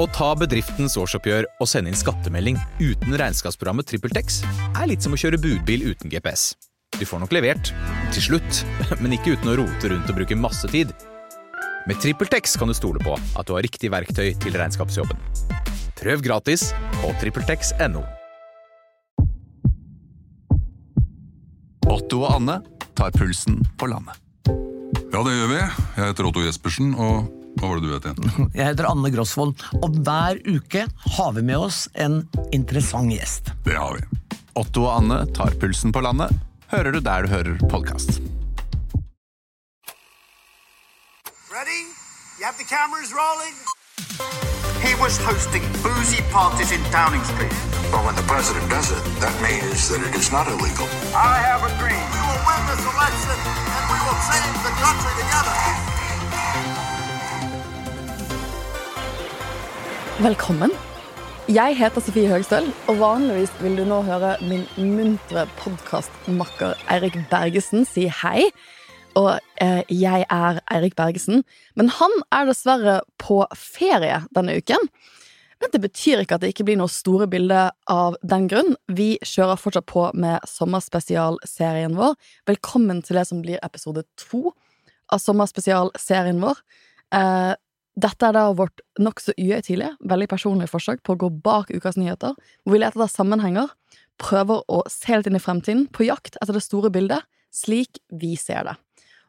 Å ta bedriftens årsoppgjør og sende inn skattemelding uten regnskapsprogrammet TrippelTex er litt som å kjøre budbil uten GPS. Du får nok levert, til slutt, men ikke uten å rote rundt og bruke masse tid. Med TrippelTex kan du stole på at du har riktig verktøy til regnskapsjobben. Prøv gratis på TrippelTex.no. Otto og Anne tar pulsen på landet. Ja, det gjør vi. Jeg heter Otto Jespersen, og hva var det du het igjen? Jeg heter Anne Grosvold, og hver uke har vi med oss en interessant gjest. Det har vi. Otto og Anne tar pulsen på landet. Hører du der du hører podkast. Ready? You have the cameras rolling? He was hosting boozy parties in Downing Street. Well, when the president does it, that means that it is not illegal. I have a dream. We will win this election and we will change the country together. Velkommen. Jeg heter Sofie Høgstøl, og vanligvis vil du nå høre min muntre podkastmakker Eirik Bergesen si hei. Og eh, jeg er Eirik Bergesen, men han er dessverre på ferie denne uken. Men det betyr ikke at det ikke blir noe store bilde av den grunn. Vi kjører fortsatt på med sommerspesialserien vår. Velkommen til det som blir episode to av sommerspesialserien vår. Eh, dette er da vårt nokså uhøytidelige, veldig personlige forsøk på å gå bak ukas nyheter, hvor vi leter etter sammenhenger, prøver å se litt inn i fremtiden, på jakt etter det store bildet, slik vi ser det.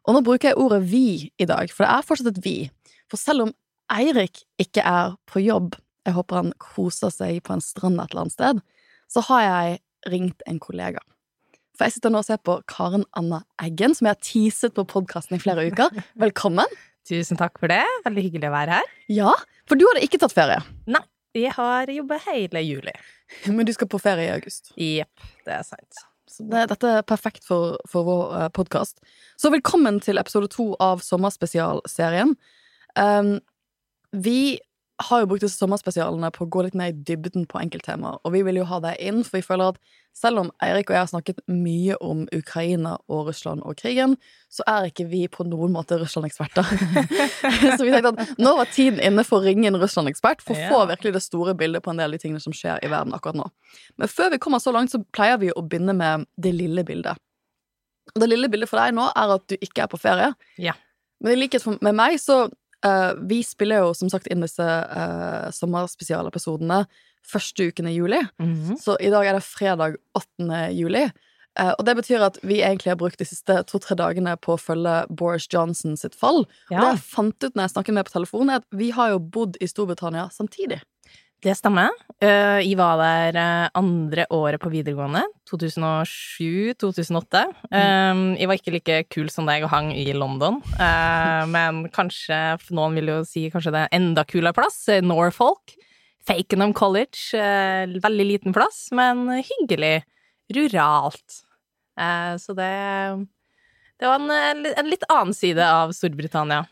Og nå bruker jeg ordet vi i dag, for det er fortsatt et vi. For selv om Eirik ikke er på jobb, jeg håper han koser seg på en strand et eller annet sted, så har jeg ringt en kollega. For jeg sitter nå og ser på Karen Anna Eggen, som jeg har teaset på podkasten i flere uker. Velkommen. Tusen takk for det. Veldig hyggelig å være her. Ja, for du hadde ikke tatt ferie, Nei, jeg har jobba hele juli. men du skal på ferie i august. Jepp, det er sant. Så det, dette er perfekt for, for vår podkast. Så velkommen til episode to av sommerspesialserien. Um, vi har jo brukt disse sommerspesialene på å gå litt mer i dybden på enkelttemaer, og vi vil jo ha det inn, for vi føler at selv om Eirik og jeg har snakket mye om Ukraina og Russland og krigen, så er ikke vi på noen måte Russland-eksperter. så vi tenkte at nå var tiden inne for å ringe en Russland-ekspert, for å få virkelig det store bildet på en del av de tingene som skjer i verden akkurat nå. Men før vi kommer så langt, så pleier vi å begynne med det lille bildet. Og det lille bildet for deg nå er at du ikke er på ferie. Ja. Men i likhet med meg, så eh, Vi spiller jo som sagt inn disse uh, sommerspesialepisodene første uken i juli. Mhm. Så i dag er det fredag 8. juli. Uh, og det betyr at vi egentlig har brukt de siste to-tre dagene på å følge Boris Johnson sitt fall. Og det jeg fant ut når jeg snakket med på telefonen, er at vi har jo bodd i Storbritannia samtidig. Det stemmer. Eh, Jeg var der eh, andre året på videregående. 2007-2008. Mm. Jeg var ikke like kul som deg og hang i London, eh, men kanskje noen vil jo si kanskje det er enda kulere plass. eh, Norfolk. Fakenham College. eh, Veldig liten plass, men hyggelig. Ruralt. Eh, Så det Det var en, eh, en litt annen side av Storbritannia.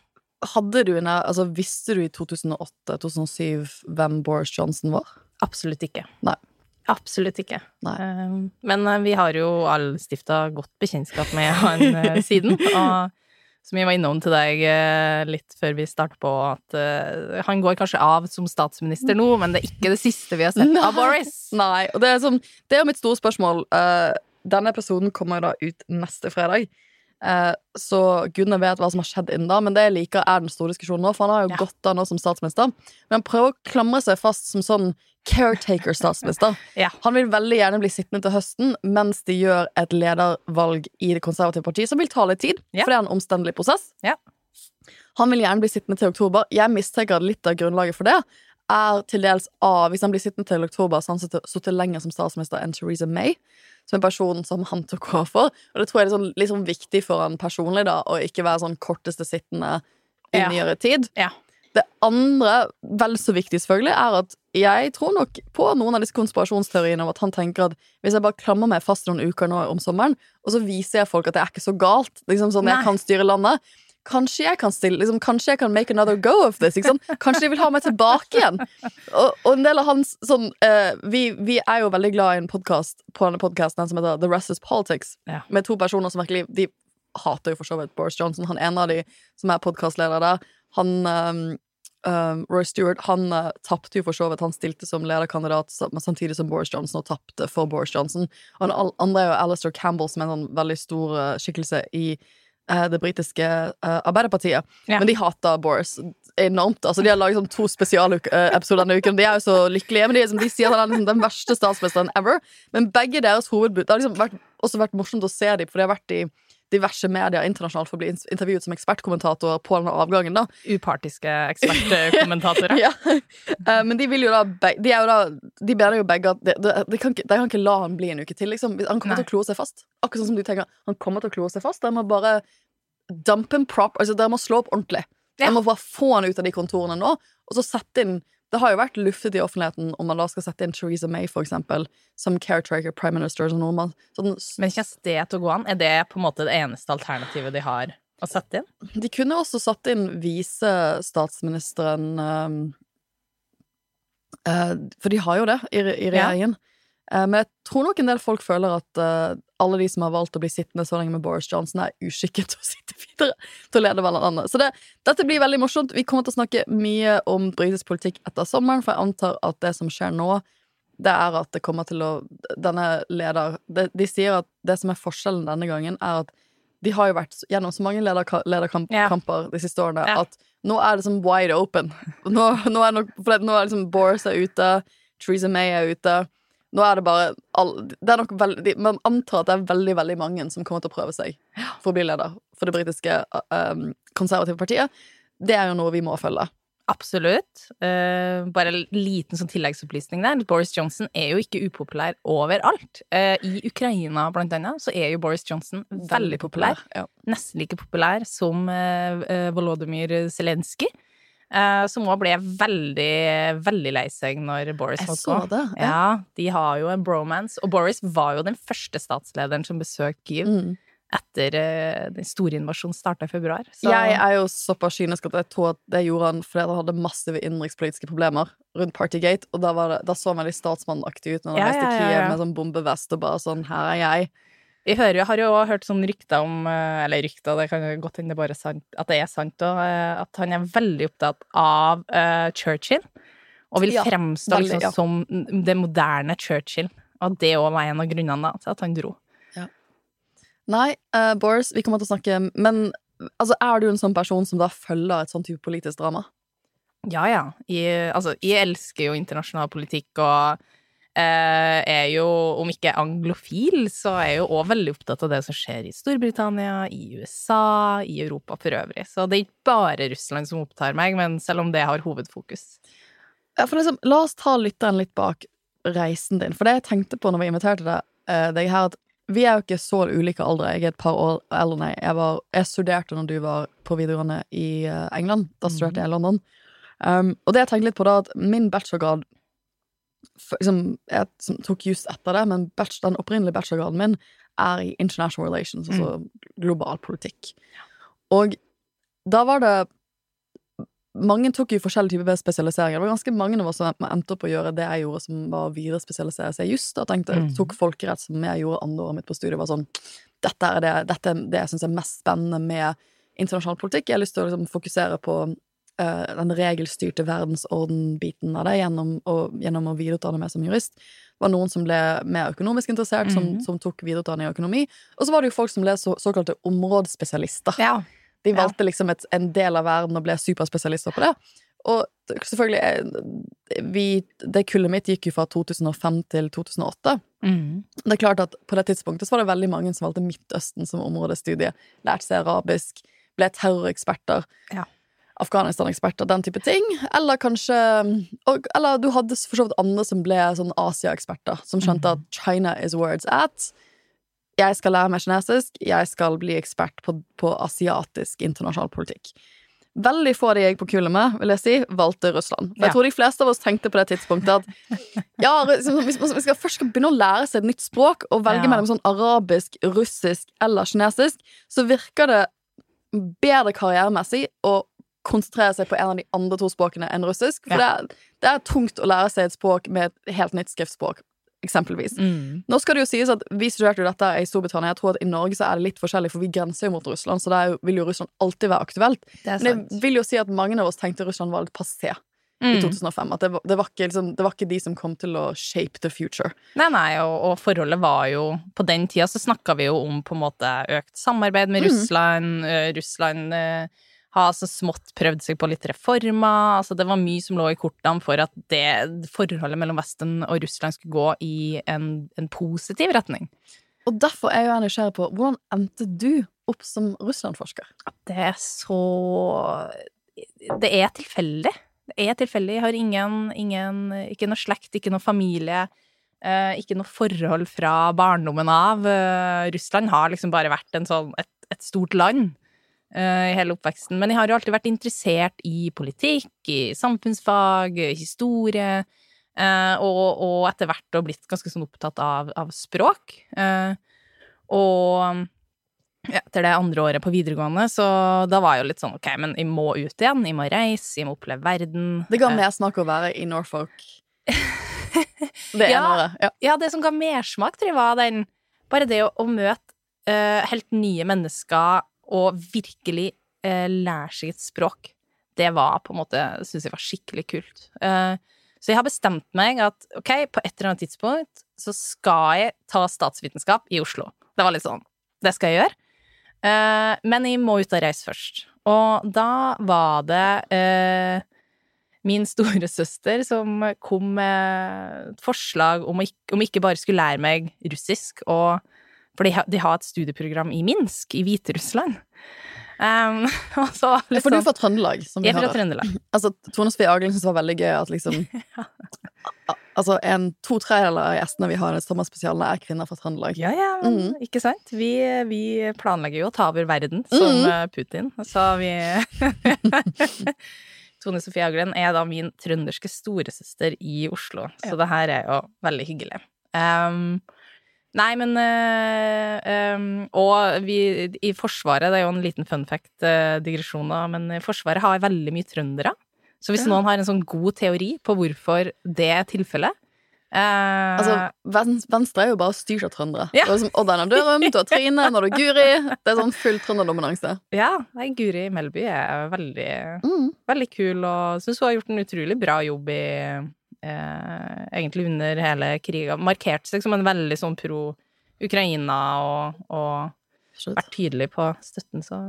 Hadde du en, altså Visste du i 2008-2007 hvem Boris Johnson var? Absolutt ikke. Nei. Absolutt ikke. Nei. Eh, Men eh, vi har jo alle stifta godt bekjentskap med han eh, siden. Og som jeg var innom til deg eh, litt før vi startet på, at han går kanskje av som statsminister nå, men det er ikke det siste vi har sett av Boris. Nei, og det er, som, det er mitt store spørsmål. Denne episoden kommer da ut neste fredag. Eh, så gudene vet hva som har skjedd innen da, men det liker, er den store diskusjonen nå. For han har jo Ja. gått av nå som statsminister, men han prøver å klamre seg fast som sånn caretaker-statsminister. Ja. Han vil veldig gjerne bli sittende til høsten mens de gjør et ledervalg i Det konservative partiet, som vil ta litt tid, Ja. for det er en omstendelig prosess. Ja. Han vil gjerne bli sittende til oktober. Jeg mistenker litt av grunnlaget for det er til dels av Hvis han blir sittende til oktober, så har han sittet- lenger som statsminister enn Theresa May, som er personen som han tok over. Og det tror jeg er sånn, sånn viktig for han personlig, da, å ikke være sånn korteste sittende i Ja. nyere tid. Ja. Det andre, vel så viktig selvfølgelig, er at jeg tror nok på noen av disse konspirasjonsteoriene om at han tenker at hvis jeg bare klamrer meg fast noen uker nå om sommeren, og så viser jeg folk at det er ikke så galt, liksom sånn Nei. jeg kan styre landet Kanskje jeg kan stille liksom, Kanskje jeg kan make another go of this. Kanskje de vil ha meg tilbake igjen. Og, og en del av hans sånn uh, vi, vi er jo veldig glad i en podkast på denne podkasten som heter The Rest is Politics, Ja. med to personer som virkelig De hater jo for så vidt Boris Johnson. Han ene av de som er podkastleder der, han, um, um, Roy Stewart han uh, tapte jo for så vidt. Han stilte som lederkandidat samtidig som Boris Johnson og tapte for Boris Johnson. Og den andre er jo Alistair Campbell, som er en sånn veldig stor uh, skikkelse i det britiske uh, Arbeiderpartiet. Ja. Men de hater Boris enormt. Altså, de har laget sånn to spesialepisoder denne uken. De er jo så lykkelige, men de, liksom, de sier at han er liksom den verste statsministeren ever. Men begge deres hovedbud Det har liksom vært, også vært morsomt å se dem, for de har vært i diverse medier internasjonalt for å bli intervjuet som ekspertkommentator på denne avgangen. da Upartiske ekspertkommentatorer. ja. uh, Men de vil jo da De, er jo da, de mener jo begge at de, de, de, kan ikke, de kan ikke la han bli en uke til. Liksom. Han kommer Nei. til å klore seg fast. Akkurat sånn som du tenker Han kommer til å klore seg fast. Dere må bare dump him prop Altså, dere må slå opp ordentlig. Ja. Dere må bare få han ut av de kontorene nå, og så sette inn det har jo vært luftet i offentligheten om man da skal sette inn Theresa May for eksempel, som caretaker prime minister. Sånn, man, sånn, Men det til å gå an? Er det på en måte det eneste alternativet de har å sette inn? De kunne også satt inn visestatsministeren um, uh, For de har jo det i, i regjeringen. Eh, men jeg tror nok en del folk føler at eh, alle de som har valgt å bli sittende så lenge med Boris Johnson, er uskikket til å sitte videre til å lede landet. Så det, dette blir veldig morsomt. Vi kommer til å snakke mye om britisk politikk etter sommeren, for jeg antar at det som skjer nå, det er at det kommer til å Denne leder De, de sier at det som er forskjellen denne gangen, er at de har jo vært gjennom så mange lederka- lederkamper yeah. de siste årene yeah. at nå er det som wide open. Nå, nå er, nok, nå er liksom Boris er ute, Theresa May er ute. Nå er det bare all, det er nok veldig, Man antar at det er veldig veldig mange som kommer til å prøve seg for å bli leder for det britiske um, konservative partiet. Det er jo noe vi må følge. Absolutt. Uh, bare en liten sånn tilleggsopplysning der. Boris Johnson er jo ikke upopulær overalt. Uh, I Ukraina, blant annet, så er jo Boris Johnson veldig, populær. Ja. Nesten like populær som uh, Volodymyr Zelenskyj. Eh, som òg ble veldig, veldig lei seg når Boris Jeg måtte så gå. det, ja. Ja, de har jo en bromance. Og Boris var jo den første statslederen som besøkte Kyiv Mm. etter eh, den store invasjonen starta i februar. Så Jeg er jo såpass kynisk at jeg tror at det gjorde han fordi han hadde massive innenrikspolitiske problemer rundt Partygate, og da, var det, da så han veldig statsmannaktig ut når han Ja, reiste ja, til ja, Kiev ja. med sånn bombevest og bare sånn 'her er jeg'. Vi hører, jeg har jo også hørt sånn rykter om eh, Eller rykter, det kan godt hende det bare sant, at det er sant òg. At han er veldig opptatt av uh, Churchill. Og vil Ja, fremstå veldig, liksom ja. som det moderne Churchill. Og det òg var en av grunnene da, til at han dro. Nei, uh, Boris, vi kommer til å snakke Men altså, er du en sånn person som da følger et sånn type politisk drama? Ja, ja. Jeg, altså, jeg elsker jo internasjonal politikk og eh, er jo, om ikke anglofil, så er jeg jo òg veldig opptatt av det som skjer i Storbritannia, i USA, i Europa for øvrig. Så det er ikke bare Russland som opptar meg, men selv om det har hovedfokus. Ja, for liksom, la oss ta lytteren litt bak reisen din. For det jeg tenkte på når vi inviterte deg, eh, deg her, at vi er jo ikke så ulike aldre. Jeg er et par år eldre enn deg. Jeg, var, jeg studerte når du var på videregående i eh, England. Da studerte jeg i London. Um, og det jeg tenkte litt på da, at min bachelorgrad liksom, Jeg som tok just etter det, men bachelor, den opprinnelige bachelorgraden min er i international relations, altså global politikk. Og da var det mange tok jo forskjellige typer spesialiseringer. Det var ganske mange av oss som endte opp å gjøre det jeg gjorde, som var å viderespesialisere seg i juss. Da tenkte Mm. tok folkerett, som jeg gjorde andre året mitt på studiet, var sånn Dette er det, dette er det jeg syns er mest spennende med internasjonal politikk. Jeg har lyst til å liksom, fokusere på eh, den regelstyrte verdensorden-biten av det gjennom å, gjennom å videreutdanne meg som jurist. Det var noen som ble mer økonomisk interessert, som, -hmm. som tok videreutdanning i økonomi. Og så var det jo folk som ble så, såkalte områdespesialister. Ja. De Ja. valgte liksom et, en del av verden og ble superspesialister på det. Og selvfølgelig eh, vi, Det kullet mitt gikk jo fra 2005 til 2008. Mm. Det er klart at På det tidspunktet så var det veldig mange som valgte Midtøsten som områdestudie. Lærte seg arabisk, ble terroreksperter. Ja. Afghanistan-eksperter, den type ting. Eller kanskje og, Eller du hadde for så vidt andre som ble sånn Asia-eksperter, som skjønte Mhm. at China is words at. Jeg skal lære meg kinesisk, jeg skal bli ekspert på, på asiatisk internasjonal politikk. Veldig få av de jeg gikk på kule med, vil jeg si, valgte Russland. For Ja. jeg tror de fleste av oss tenkte på det tidspunktet at ja, liksom, hvis man skal først skal begynne å lære seg et nytt språk, og velge Ja. mellom sånn arabisk, russisk eller kinesisk, så virker det bedre karrieremessig å konsentrere seg på en av de andre to språkene enn russisk. For det, er, det er tungt å lære seg et språk med et helt nytt skriftspråk. eksempelvis. Mm. Nå skal det jo sies at Vi studerte jo dette i Storbritannia. Jeg tror at I Norge så er det litt forskjellig, for vi grenser jo mot Russland. Så der vil jo Russland alltid være aktuelt. Det Men jeg vil jo si at mange av oss tenkte Russland var litt passé i Mm. 2005. At det var, det, var ikke, liksom, det var ikke de som kom til å shape the future. Nei, nei, og, og forholdet var jo På den tida så snakka vi jo om på en måte økt samarbeid med Mm. Russland. eh, Russland har så smått prøvd seg på litt reformer. Altså, det var mye som lå i kortene for at det forholdet mellom Vesten og Russland skulle gå i en, en positiv retning. Og derfor er jeg nysgjerrig på hvordan endte du opp som Russland-forsker? Det er så Det er tilfeldig. Det er tilfeldig. Jeg har ingen, ingen Ikke noe slekt, ikke noe familie. eh, ikke noe forhold fra barndommen av. Eh, Russland har liksom bare vært en sånn, et, et stort land i hele oppveksten. Men jeg har jo alltid vært interessert i politikk, i samfunnsfag, historie. eh, og, og etter hvert og blitt ganske sånn opptatt av, av språk. Eh, og ja, etter det andre året på videregående, så da var jeg jo litt sånn ok, men jeg må ut igjen, jeg må reise, jeg må oppleve verden. Det ga Eh, mersmak å være i Norfolk. Det ene Ja. året. Ja. Ja, det som ga mersmak, tror jeg var den Bare det å, å møte uh, helt nye mennesker og virkelig eh, lære seg et språk, det var på en måte Syns jeg var skikkelig kult. Eh, så jeg har bestemt meg at ok, på et eller annet tidspunkt så skal jeg ta statsvitenskap i Oslo. Det var litt sånn Det skal jeg gjøre. Eh, men jeg må ut og reise først. Og da var det eh, min storesøster som kom med et forslag om å om ikke bare skulle lære meg russisk, og, for de, de har et studieprogram i Minsk, i Hviterussland. Um, så liksom, For du er sånn- fra Trøndelag, som Jeg er fra. Trøndelag. Altså, Tone Sofie Aglen syntes det var veldig gøy at liksom Altså, en to tredjedeler av gjestene vi har i sommerspesialene, er kvinner fra Trøndelag. Ja, ja, men mm. ikke sant? Vi, vi planlegger jo å ta over verden som eh, Putin, så vi Tone Sofie Aglen er da min trønderske storesøster i Oslo, så det her er jo veldig hyggelig. Um, nei, men øh, øh, Og vi i Forsvaret, det er jo en liten fun fact, uh, digresjon da, men Forsvaret har veldig mye trøndere. Så hvis Ja. noen har en sånn god teori på hvorfor det er tilfellet eh, Altså, Venstre er jo bare styrt av trøndere. Ja. Du har liksom Odd Einar Dørum, du har Trine, nå har du Guri. Det er sånn full trønderdominanse. Ja, nei, Guri Melby er veldig, Mm. veldig kul, og syns hun har gjort en utrolig bra jobb i eh, Egentlig under hele krigen. markerte seg som en veldig sånn pro Ukraina og, og vært tydelig på støtten, så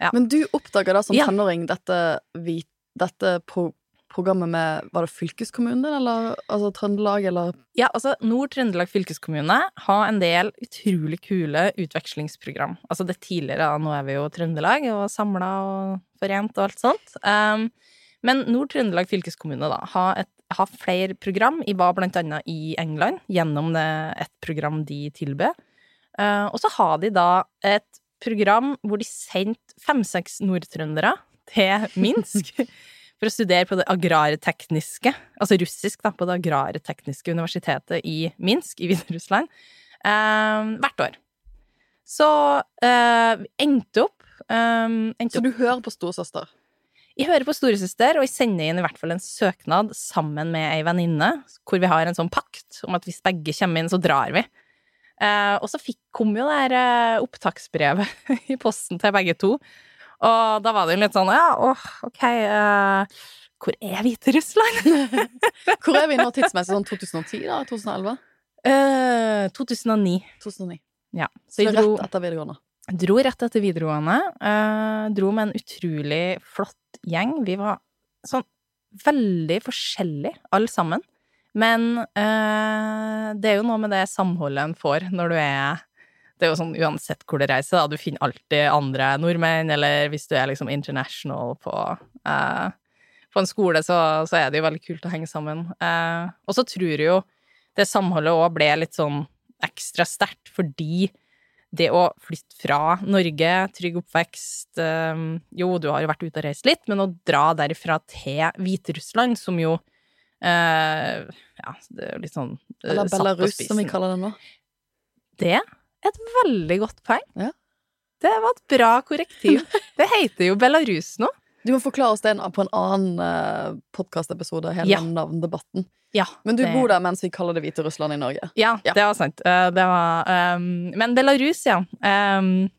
ja. Men du oppdaga da som Ja. tenåring dette, dette pro programmet med Var det fylkeskommunen din, eller altså Trøndelag, eller Ja, altså Nord-Trøndelag fylkeskommune har en del utrolig kule utvekslingsprogram. Altså det tidligere, da, nå er vi jo Trøndelag og samla og forent og alt sånt. Um, men Nord-Trøndelag fylkeskommune da, har, et, har flere program. Jeg var blant annet i England gjennom et program de tilbød. Uh, og så har de da et program hvor de sendte fem-seks nordtrøndere til Minsk for å studere på det agrartekniske, altså russisk, da, på det agrartekniske universitetet i Minsk i Hviterussland, eh, hvert år. Så eh, endte opp, Um, Så du hører på storesøster? Jeg hører på storesøster, og jeg sender inn i hvert fall en søknad sammen med ei venninne, hvor vi har en sånn pakt om at hvis begge kommer inn, så drar vi. Eh, og så fikk, kom jo det her eh, opptaksbrevet i posten til begge to. Og da var det jo litt sånn ja, åh, ok, eh, hvor er Hviterussland? Hvor er vi nå tidsmessig? Sånn 2010, da? 2011? Eh, 2009. 2009. Ja. Så Så jeg dro, rett etter videregående. Dro rett etter videregående. eh, dro med en utrolig flott gjeng. Vi var sånn veldig forskjellige, alle sammen. Men eh, det er jo noe med det samholdet en får når du er Det er jo sånn uansett hvor du reiser, da. Du finner alltid andre nordmenn, eller hvis du er liksom international på eh, på en skole, så, så er det jo veldig kult å henge sammen. Eh, og så tror jeg jo det samholdet òg ble litt sånn ekstra sterkt fordi det å flytte fra Norge, trygg oppvekst eh, Jo, du har jo vært ute og reist litt, men å dra derifra til Hviterussland, som jo eh, Ja, det er jo litt sånn eh, Eller Belarus, som vi kaller det nå. Det er et veldig godt poeng. Ja. Det var et bra korrektiv. Det heter jo Belarus nå. Du må forklare oss det på en annen uh, podkastepisode, hele Ja. navndebatten. Ja, Men du det- bor der mens vi kaller det Hviterussland i Norge. Ja, Ja. det var sant. Uh, Det var, um, men Belarus, ja. Um,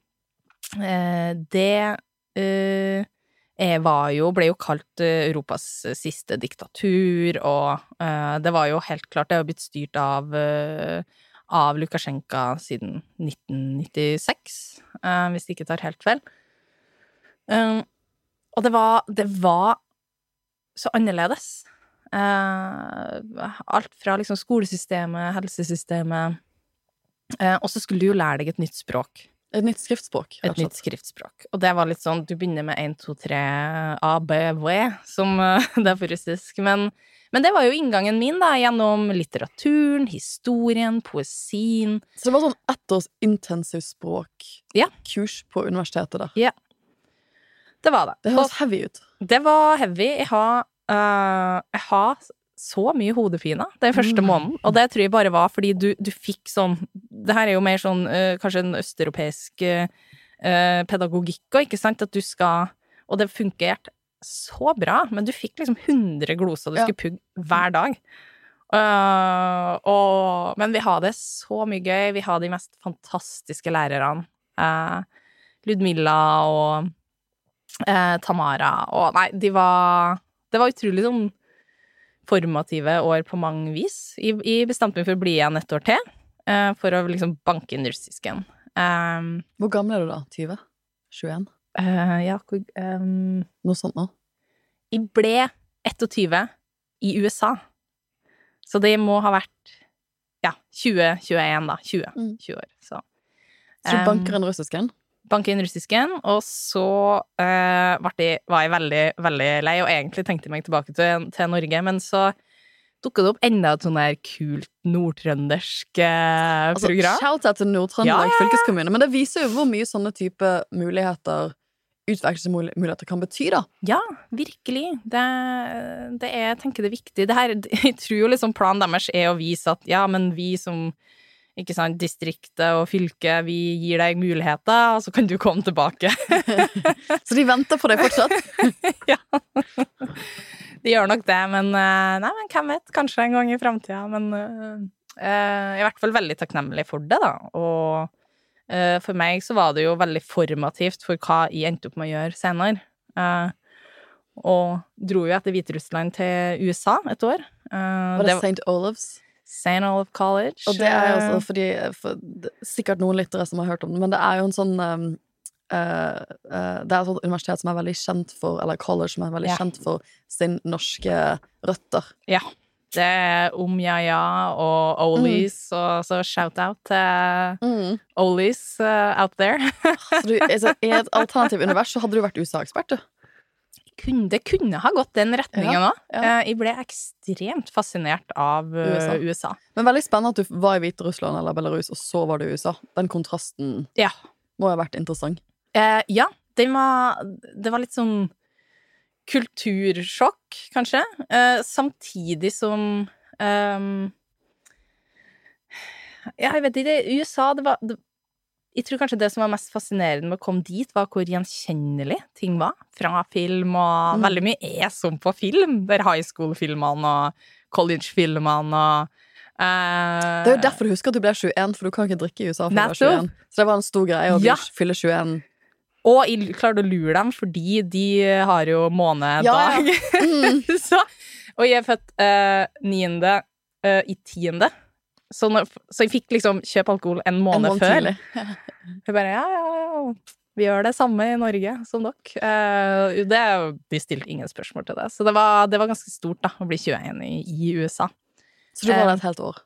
uh, det eh, er- var jo, ble jo kalt eh, Europas siste diktatur, og eh, det var jo helt klart Det har blitt styrt av, eh, av Lukasjenko siden 1996, eh, hvis det ikke tar helt feil. Um, og det var, det var så annerledes. Eh, alt fra liksom skolesystemet, helsesystemet eh, Og så skulle du jo lære deg et nytt språk. Et nytt skriftspråk. Et nytt skriftspråk. Og det var litt sånn Du begynner med 1, 2, 3 A, B, V, som eh, det er på russisk. Men, men det var jo inngangen min, da, gjennom litteraturen, historien, poesien. Så det var sånn ett års intensivspråkkurs Ja. på universitetet der. Det var det. Det høres heavy ut. Det var heavy. Jeg har, uh, jeg har så mye hodepine den første Mm. måneden, og det tror jeg bare var fordi du, du fikk sånn Det her er jo mer sånn uh, kanskje en østeuropeisk eh, pedagogikk òg, ikke sant? At du skal Og det fungerte så bra, men du fikk liksom 100 gloser du Ja. skulle pugge hver dag. Uh, og, men vi har det så mye gøy. Vi har de mest fantastiske lærerne. Uh, Ludmilla og eh, Tamara og Nei, de var Det var utrolig sånn formative år på mange vis. Jeg, jeg bestemte meg for å bli igjen et år til, eh, for å liksom banke inn russisken. Um, Hvor gammel er du da? 20? 21? Uh, ja, hvor um, Noe sånt nå? Jeg ble 21 i USA. Så det må ha vært ja, 2021, da. 20, Mm. 20 år. Så. Så du banker en russisken? Banke inn russisken, og så eh, var, jeg, var jeg veldig, veldig lei, og egentlig tenkte jeg meg tilbake til, til Norge, men så dukka det opp enda et sånn der kult nordtrøndersk eh, Altså, program. Shout-out til Nord-Trøndelag Ja, fylkeskommune. Men det viser jo hvor mye sånne type muligheter utvekslingsmuligheter kan bety, da. Ja, virkelig. Det, det er, jeg tenker det er viktig. Det her, jeg tror jo liksom planen deres er å vise at ja, men vi som ikke sant, distriktet og fylket, vi gir deg muligheter, og så kan du komme tilbake. Så de venter på deg fortsatt. ja. De gjør nok det, men eh, nei, men hvem vet? Kanskje en gang i framtida. Men eh, eh, jeg er i hvert fall veldig takknemlig for det, da. Og uh, for meg så var det jo veldig formativt for hva jeg endte opp med å gjøre senere. Uh, og dro jo etter Hviterussland til USA et år. Eh, Var det St. Olaves? St. Olaf College. Og det er jo eh, også fordi for, Sikkert noen lyttere som har hørt om det, men det er jo en sånn um, Uh, uh, Det er et universitet som er veldig kjent for Eller college som er veldig yeah. kjent for sin norske røtter. Ja. Det er Omjaja og Olies, og så shout-out til mm. Olis uh, out there. Så du, altså, I et alternativt univers så hadde du vært USA-ekspert, du. Kunne, det kunne ha gått den retningen Ja, òg. ja. Jeg ble ekstremt fascinert av eh, USA. USA. Men veldig spennende at du var i Hviterussland eller Belarus, og så var du i USA. Den kontrasten Ja. må ha vært interessant. Eh, ja, Det var Det var litt sånn kultursjokk, kanskje. Eh, samtidig som ehm, Ja, jeg vet ikke. USA, det var det, Jeg tror kanskje det som var mest fascinerende med å komme dit, var hvor gjenkjennelig ting var fra film, og Mm. veldig mye er som på film. Der high school-filmene og college-filmene og uh, Det er jo derfor du husker at du ble 21, for du kan ikke drikke i USA før du er 21. Så det var en stor greie å Ja. fylle 21. Og jeg klarte å lure dem, fordi de har jo månedag. Ja, ja. Mm. så, og jeg er født eh, niende uh, i tiende. Så, når, så jeg fikk liksom kjøpe alkohol en En måned, måned før. Jeg bare ja, ja, ja. Vi gjør det samme i Norge som dere. Eh, det, de stilte ingen spørsmål til det. Så det var, det var ganske stort da, å bli 21 i, i USA. Så du var Eh, der et helt år.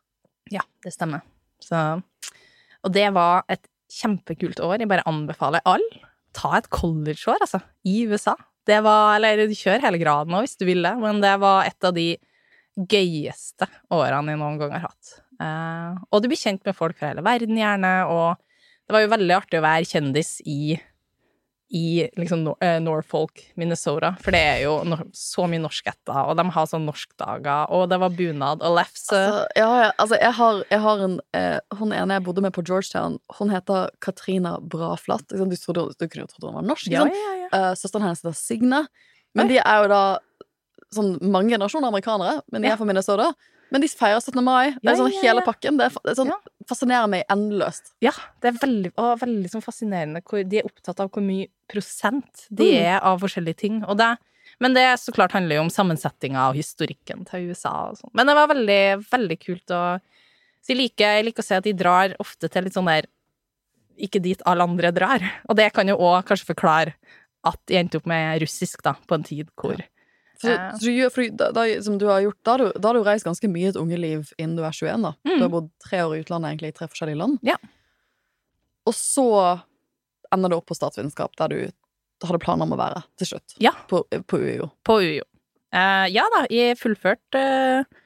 Ja, det stemmer. Så, og det var et kjempekult år. Jeg bare anbefaler alle. Ta et collegeår, altså, i USA. Det var, eller kjør hele graden òg, hvis du vil det, men det var et av de gøyeste årene jeg noen gang har hatt. Eh, og du blir kjent med folk fra hele verden, gjerne, og det var jo veldig artig å være kjendis i i liksom eh, Norfolk, Minnesota, for det er jo så mye norskætter, og de har sånn norskdager, og det var bunad og lefse. Altså, ja, ja, altså jeg har, jeg har en eh, Hun ene jeg bodde med på Georgetown, hun heter Katrina Braflat. Du, trodde, du kunne jo trodd hun var norsk. ja, ja, ja. Eh, søsteren hennes heter Signe. Men de er jo da sånn mange generasjoner amerikanere, men de er fra Minnesota. Men de feirer 17. mai. Det er sånn hele pakken. Det, er, det er sånn, fascinerer meg endeløst. Ja, det er veldig, å, veldig sånn fascinerende de er opptatt av hvor mye prosent de Mm. er av forskjellige ting. Og det, men det så klart handler jo om sammensetninga og historikken til USA og sånn. Men det var veldig, veldig kult å Så jeg liker, jeg liker å se at de drar ofte til litt sånn der Ikke dit alle andre drar. Og det kan jo òg kanskje forklare at de endte opp med russisk, da, på en tid hvor Ja. Så du, gjør- fordi da, da, som du har gjort, da har du, da har du reist ganske mye et unge liv innen du er 21. da. Mm. Du har bodd tre år i utlandet egentlig, i tre forskjellige land. Ja. Og så ender du opp på statsvitenskap, der du hadde planer om å være til slutt. Ja. På, på UiO. på UiO. Uh, ja da, jeg fullførte uh,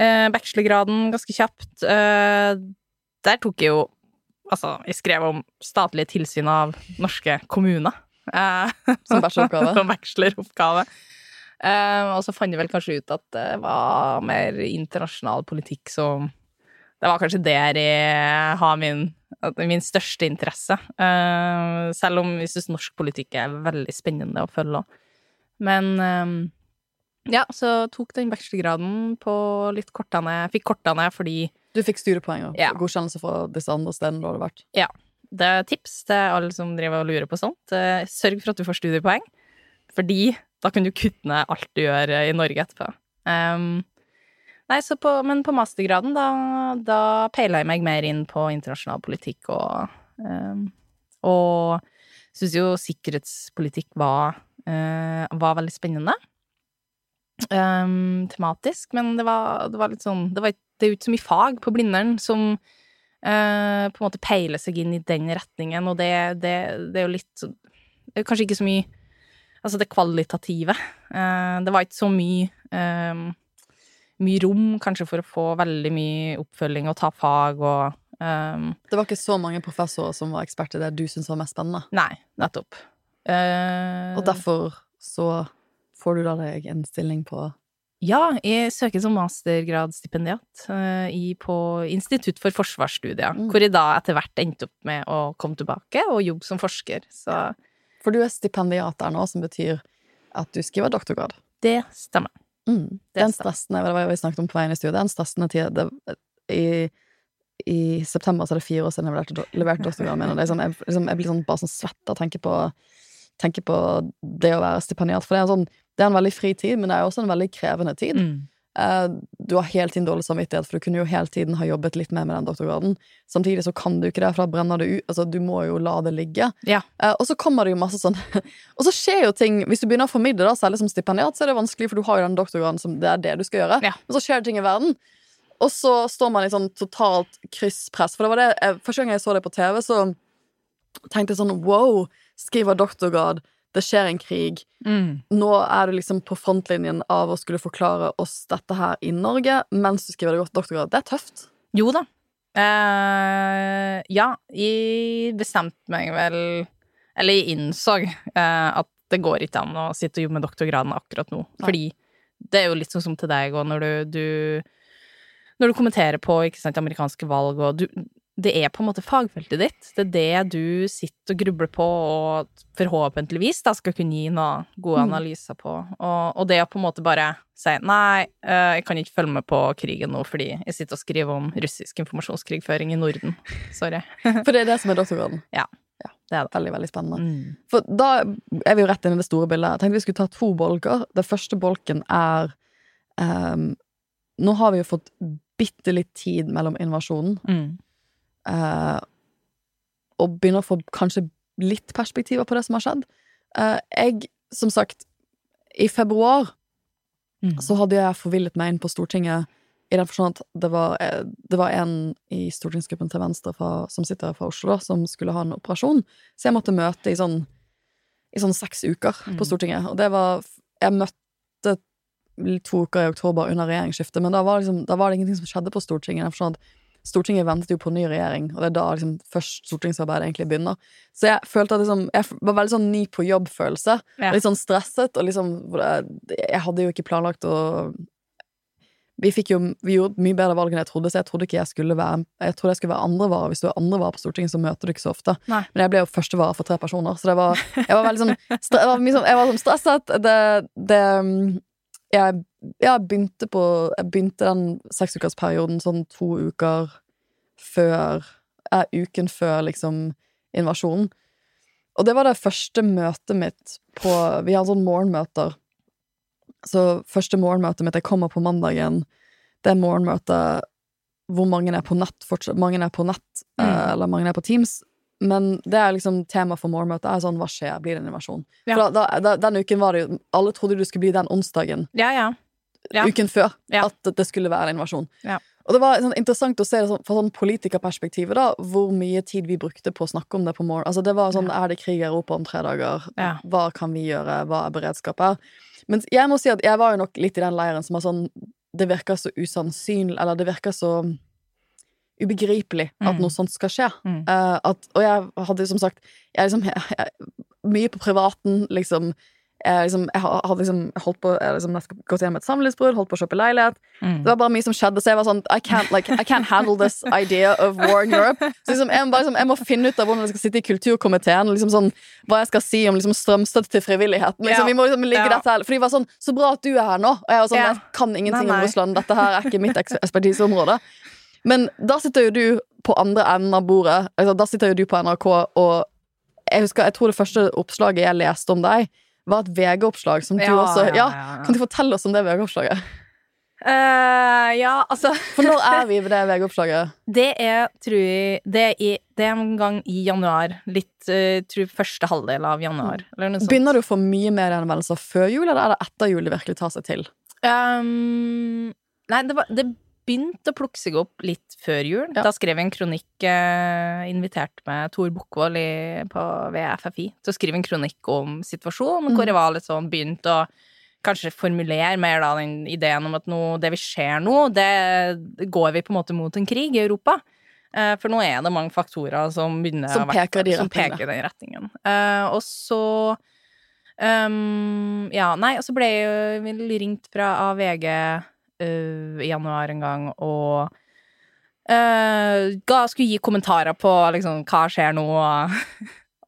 eh, bachelorgraden ganske kjapt. Eh, der tok jeg jo Altså, jeg skrev om statlige tilsyn av norske kommuner. Eh, Som bacheloroppgave? som bacheloroppgave. Eh, og så fant jeg vel kanskje ut at det var mer internasjonal politikk som Det var kanskje der jeg har min, min største interesse. Uh, selv om jeg syns norsk politikk er veldig spennende å følge òg. Men eh, ja, så tok den bachelorgraden på litt kortene Fikk kortene fordi Du fikk studiepoeng og Ja. godkjennelse fra disse andre stedene du hadde vært. det er tips til alle som driver og lurer på sånt. Sørg for at du får studiepoeng, fordi da kan du kutte ned alt du gjør eh, i Norge etterpå. Um, nei, på, men på mastergraden, da, da peila jeg meg mer inn på internasjonal politikk og um, Og syns jo sikkerhetspolitikk var, uh, var veldig spennende. Um, tematisk, men det var, det var litt sånn Det, er jo ikke så mye fag på Blindern som uh, på en måte peiler seg inn i den retningen, og det, det, det er jo litt er Kanskje ikke så mye Altså det kvalitative. Eh, det var ikke så mye eh, mye rom kanskje for å få veldig mye oppfølging og ta fag og eh, Det var ikke så mange professorer som var eksperter i det du syntes var mest spennende. Nei, nettopp. Eh, Og derfor så får du da deg en stilling på Ja, jeg søker som mastergradsstipendiat i, på Institutt for forsvarsstudier, Mm. hvor jeg da etter hvert endte opp med å komme tilbake og jobbe som forsker. Så For du er stipendiat der nå, som betyr at du skriver doktorgrad. det stemmer. Mm. Det Den stressende, det var vi snakket om på veien i studiet, den stressende tida i, I september så er det fire år siden jeg leverte, leverte doktorgraden min, og sånn, jeg, liksom, jeg blir sånn, bare sånn svett av å tenke på, tenke på det å være stipendiat, for det er, en sånn, det er en veldig fri tid, men det er også en veldig krevende tid. Mm. Eh, du har hele tiden dårlig samvittighet, for du kunne jo hele tiden ha jobbet litt mer med den doktorgraden. Samtidig så kan du ikke det, for da brenner det ut. Altså, du må jo la det ligge. Ja. Eh, og så kommer det jo masse sånn Og så skjer jo ting Hvis du begynner å formidle, da, særlig som stipendiat, så er det vanskelig, for du har jo den doktorgraden som det er det du skal gjøre. Ja. Men så skjer det ting i verden. Og så står man i sånn totalt krysspress. For det var det jeg, Første gang jeg så det på TV, så tenkte jeg sånn wow, skriver doktorgrad, det skjer en krig. Mm. Nå er du liksom på frontlinjen av å skulle forklare oss dette her i Norge mens du skriver doktorgrad. Det er tøft. Jo da. Uh, ja, jeg bestemte meg vel Eller jeg innså uh, at det går ikke an å sitte og jobbe med doktorgraden akkurat nå. Ja. Fordi det er jo litt sånn som til deg òg, når du, du Når du kommenterer på ikke sant, amerikanske valg og du det er på en måte fagfeltet ditt. Det er det du sitter og grubler på, og forhåpentligvis da skal kunne gi noen gode Mm. analyser på. Og, og det å på en måte bare si nei, eh, jeg kan ikke følge med på krigen nå fordi jeg sitter og skriver om russisk informasjonskrigføring i Norden. Sorry. For det er det som er doktorgraden. Det er det. Veldig, veldig spennende. Mm. For da er vi jo rett inn i det store bildet. Jeg tenkte vi skulle ta to bolker. Den første bolken er um, Nå har vi jo fått bitte litt tid mellom invasjonen, Mm. Eh, og begynner å få kanskje litt perspektiver på det som har skjedd. Eh, jeg, som sagt, i februar Mm. så hadde jeg forvillet meg inn på Stortinget i den forstand at det var, eh, det var en i stortingsgruppen til venstre fra, som sitter fra Oslo, da, som skulle ha en operasjon. Så jeg måtte møte i sånn, i sånn seks uker på Mm. Stortinget. Og det var Jeg møtte to uker i oktober under regjeringsskiftet, men da var, liksom, da var det ingenting som skjedde på Stortinget. i den forstand at Stortinget ventet jo på ny regjering, og det er da liksom først stortingsarbeidet egentlig begynner. Så jeg følte at liksom, jeg var veldig sånn ny på jobb-følelse. Ja. Litt sånn stresset, og liksom Jeg hadde jo ikke planlagt å vi jo vi gjorde mye bedre valg enn jeg trodde, så jeg trodde ikke jeg skulle være Jeg trodde jeg skulle være andrevare. Hvis du er andrevare på Stortinget, så møter du ikke så ofte. Nei. Men jeg ble jo førstevare for tre personer, så det var Jeg var veldig sånn stre, jeg, var sånn, jeg var sånn stresset. Det, det mm, jeg, jeg begynte på Jeg begynte den seksukersperioden sånn to uker før eh, Uken før liksom invasjonen. Og det var det første møtet mitt på Vi har sånn morgenmøter. Så første morgenmøtet mitt Jeg kommer på mandagen. Det er morgenmøtet hvor mange er på nett fortsatt. Mange er på nett, eh, Mm. eller mange er på Teams. Men det er liksom tema for morgenmøtet. er sånn, Hva skjer? Blir det en invasjon? Ja. For da, da, den uken var det jo Alle trodde det skulle bli den onsdagen Ja, ja. Ja. uken før Ja. at det skulle være en invasjon. Ja. Og det var sånn interessant å se det sånn, fra sånn politikerperspektivet, da, hvor mye tid vi brukte på å snakke om det på morgen. Altså, det var sånn, er det krig i Europa om tre dager? Hva kan vi gjøre? Hva er beredskap her? Men jeg må si at jeg var jo nok litt i den leiren som var sånn Det virker så usannsynlig, eller det virker så ubegripelig at Mm. noe sånt skal skje. Mm. Uh, at, og jeg hadde som sagt jeg liksom, jeg, jeg, Mye på privaten, liksom. Jeg, liksom, jeg har- hadde liksom holdt på liksom gått gjennom et samlivsbrudd, holdt på å kjøpe leilighet. Mm. Det var bare mye som skjedde, så jeg var sånn I can't, like, I can't handle this idea of war in Europe. Så liksom, jeg, må bare, liksom, jeg må finne ut av hvordan jeg skal sitte i kulturkomiteen. Liksom sånn, hva jeg skal si om liksom, strømstøtte til frivilligheten. Liksom, Ja. vi må liksom ligge Ja. dette her For de var sånn Så bra at du er her nå. Og jeg var sånn Ja. Jeg kan ingenting Nei, om. Russland. Dette her er ikke mitt ekspertiseområde. Men da sitter jo du på andre enden av bordet. Altså, da sitter jo du på NRK, og jeg husker Jeg tror det første oppslaget jeg leste om deg, var et VG-oppslag som du Ja, også ja, ja. Kan du fortelle oss om det VG-oppslaget? Uh, ja, altså For når er vi ved det VG-oppslaget? Det er, tror jeg det er, i, det er en gang i januar. Litt uh, tror første halvdel av januar. Eller noe sånt. Begynner du å få mye mer gjennomvendelser før jul, eller er det etter jul det virkelig tar seg til? Um, nei, det, var, det begynte å plukke seg opp litt før jul. Ja. Da skrev jeg en kronikk, eh, inviterte med Tor Bukkvold på- VFFI FFI til å skrive en kronikk om situasjonen, hvor jeg var litt sånn begynt å kanskje formulere mer da den ideen om at nå, det vi ser nå, det går vi på en måte mot en krig i Europa. Eh, For nå er det mange faktorer som begynner Som peker de som peker i den retningen. Eh, og så um, Ja, nei, og så ble jeg jo ringt fra av VG eh, i januar en gang og uh, ga, skulle gi kommentarer på liksom hva skjer nå, og,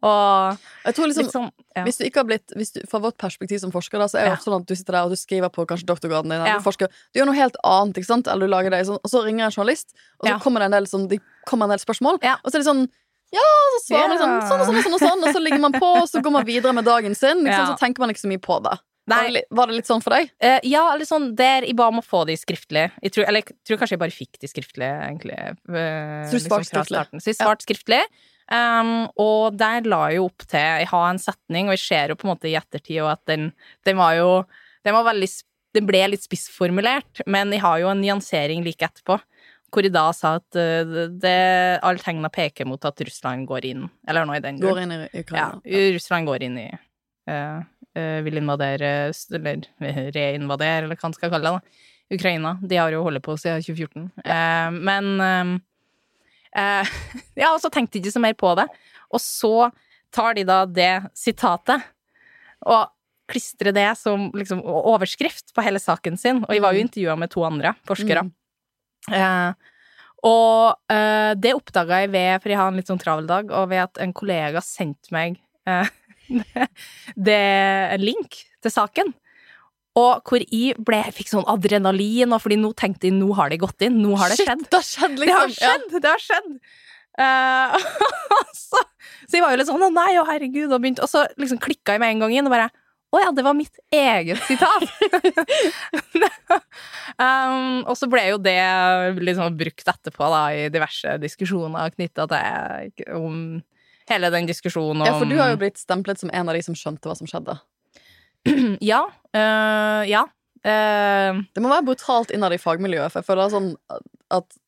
og Jeg tror liksom sånn ja. Hvis du ikke har blitt, du, Fra vårt perspektiv som forsker, da, så er det Ja. ofte sånn at du sitter der og du skriver på kanskje doktorgraden din, eller Ja. du forsker Du gjør noe helt annet, ikke sant? Eller du lager det, og så ringer en journalist, og så kommer det en del, sånn, de kommer en del spørsmål, og så er det sånn ja, så svarer man sånn, sånn og sånn og sånn, og sånn, og så ligger man på, og så går man videre med dagen sin. Liksom. Ja. Så tenker man ikke så mye på det. Var det, var det litt sånn for deg? Uh, ja, litt sånn der jeg ba om å få de skriftlig. Jeg tror, eller jeg tror kanskje jeg bare fikk de skriftlig, egentlig. Uh, Så du svarte liksom, skriftlig? Så jeg svarte skriftlig. Um, og der la jeg jo opp til Jeg har en setning, og jeg ser jo på en måte i ettertid og at den, den var jo Den var veldig Den ble litt spissformulert, men jeg har jo en nyansering like etterpå. Hvor jeg da sa at eh, det, alle tegna peker mot at Russland går inn, eller noe i den Går inn i Ukraina. Ja. Russland går inn i eh, Vil invadere Eller reinvadere, eller hva man skal kalle det. da Ukraina. De har jo holdt på siden 2014. Eh, men eh, eh, Ja, og så tenkte de ikke så mer på det. Og så tar de da det sitatet og klistrer det som liksom overskrift på hele saken sin. Og jeg var jo intervjua med to andre forskere. Mm. Eh, og eh, det oppdaga jeg ved, for jeg har en litt sånn travel dag, og ved at en kollega sendte meg det, en link til saken. Og hvor jeg ble, jeg fikk sånn adrenalin, og fordi nå tenkte jeg nå har det gått inn. Nå har det Shit, skjedd. det har skjedd, Det har skjedd! Ja. Det har skjedd! Uh, så, så jeg var jo litt sånn å nei, å herregud, og begynte Og så liksom klikka jeg med en gang inn og bare å ja, det var mitt eget sitat! um, og så ble jo det liksom brukt etterpå da, i diverse diskusjoner knytta til om hele den diskusjonen om ja, for du har jo blitt stemplet som en av de som skjønte hva som skjedde. Ja. øh, ja. Uh, Det må være brutalt innad i fagmiljøet, for jeg føler sånn at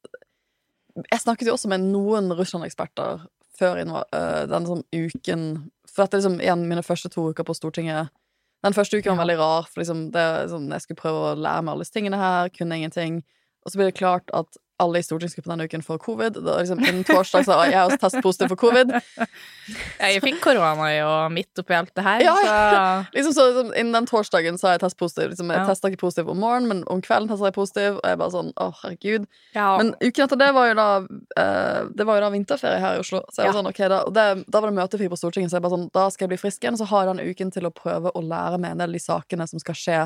Jeg snakket jo også med noen Russland-eksperter før denne øh, sånn uken For dette er liksom igjen mine første to uker på Stortinget. Den første uken var veldig rar, for liksom det er sånn, jeg skulle prøve å lære meg alle disse tingene her, kunne ingenting. Og så ble det klart at alle i stortingsgruppen denne uken får covid. Da, liksom, innen torsdag så var jeg også testpositiv for covid. Jeg fikk korona jo midt oppi alt det her, Ja, så Liksom så, liksom, Innen den torsdagen så er jeg testpositiv. Liksom, jeg Ja. testa ikke positiv om morgenen, men om kvelden testa jeg positiv. Og jeg bare sånn, å herregud ja. Men uken etter det var jo da eh, Det var jo da vinterferie her i Oslo. Så jeg var sånn, ok da, det, da var det møtefri på Stortinget, så jeg bare sånn, da skal jeg bli frisk igjen. Og så har jeg den uken til å prøve å lære meg en del av de sakene som skal skje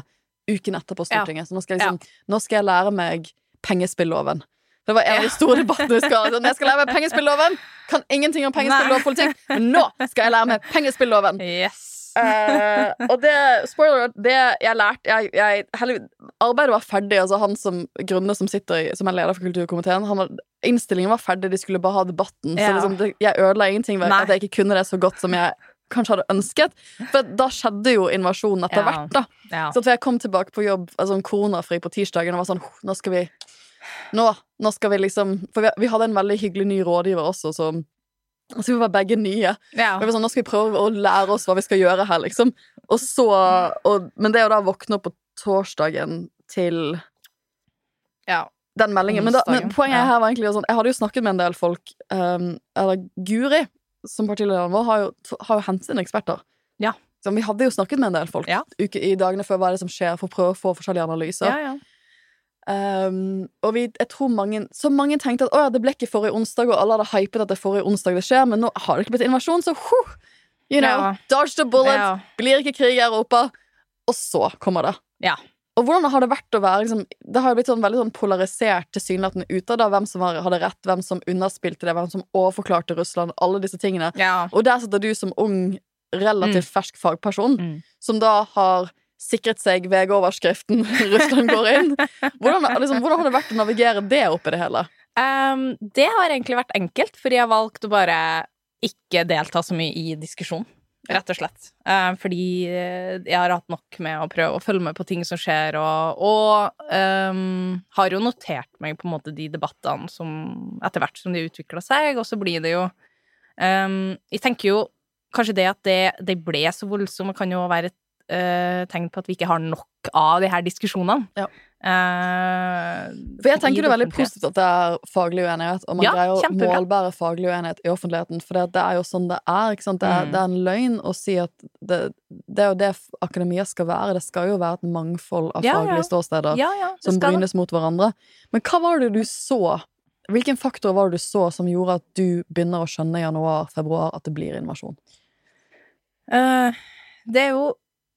uken etter på Stortinget. Så nå skal, jeg liksom, nå skal jeg lære meg pengespilloven. Det var en av de store debattene vi skal sånn, Jeg skal lære meg pengespilloven! Kan ingenting om pengespill og politikk, men nå skal jeg lære meg pengespilloven! Yes. Uh, og det, spoiler det jeg lærte jeg, jeg, Arbeidet var ferdig. Altså han som Grunne som sitter i, Som er leder for kulturkomiteen, han innstillingen var ferdig, de skulle bare ha debatten. Så liksom, det, jeg ødela ingenting ved at jeg ikke kunne det så godt som jeg kanskje hadde ønsket. For da skjedde jo invasjonen etter Ja. hvert. da Ja. Så jeg kom tilbake på jobb altså, koronafri på tirsdagen og var sånn Nå skal vi Nå, nå skal vi liksom For vi, vi hadde en veldig hyggelig ny rådgiver også, som så vi var begge nye. ja. Og vi var sånn, Nå skal vi prøve å lære oss hva vi skal gjøre her, liksom. Og så, og, men det å da våkne opp på torsdagen til ja. den meldingen Men, da, men poenget her var egentlig sånn Jeg hadde jo snakket med en del folk um, Eller Guri, som partilederen vår, har jo, har jo hentet inn eksperter. Ja. Så vi hadde jo snakket med en del folk Ja. uke, i dagene før hva er det som skjer, for å prøve å få forskjellige analyser. ja, ja. Um, og vi, jeg tror mange Så mange tenkte at å ja, det ble ikke forrige onsdag, og alle hadde hypet at det er forrige onsdag det skjer, men nå har det ikke blitt invasjon, så huh, you know, Ja. dodge the bullet. Ja. Blir ikke krig i Europa. Og så kommer det. Ja. Og hvordan har det vært å være liksom, Det har jo blitt sånn veldig sånn polarisert tilsynelatende utad av hvem som hadde rett, hvem som underspilte det, hvem som overforklarte Russland, alle disse tingene. ja. Og der sitter du som ung, relativt fersk fagperson, Mm. som da har sikret seg VG-overskriften 'Russland går inn'. Hvordan, liksom, hvordan har det vært å navigere det oppi det hele? Um, det har egentlig vært enkelt, fordi jeg har valgt å bare ikke delta så mye i diskusjon. Rett og slett. Eh, fordi eh, jeg har hatt nok med å prøve å følge med på ting som skjer, og, og um, har jo notert meg på en måte de debattene som etter hvert som de utvikla seg, og så blir det jo um, Jeg tenker jo kanskje det at det, det ble så voldsomt, kan jo være et eh, tegn på at vi ikke har nok av de her diskusjonene. Ja. Uh, For jeg tenker det er veldig positivt at det er faglig uenighet, og man Ja, greier å kjempebra. målbære faglig uenighet i offentligheten, for det, det er jo sånn det er. Det, er Mm. det er en løgn å si at det, det er jo det akademia skal være. Det skal jo være et mangfold av Ja, faglige ståsteder Ja, ja, som brynes mot hverandre. Men hva var det du så? Hvilken faktor var det du så som gjorde at du begynner å skjønne i januar-februar at det blir invasjon? Uh, det er jo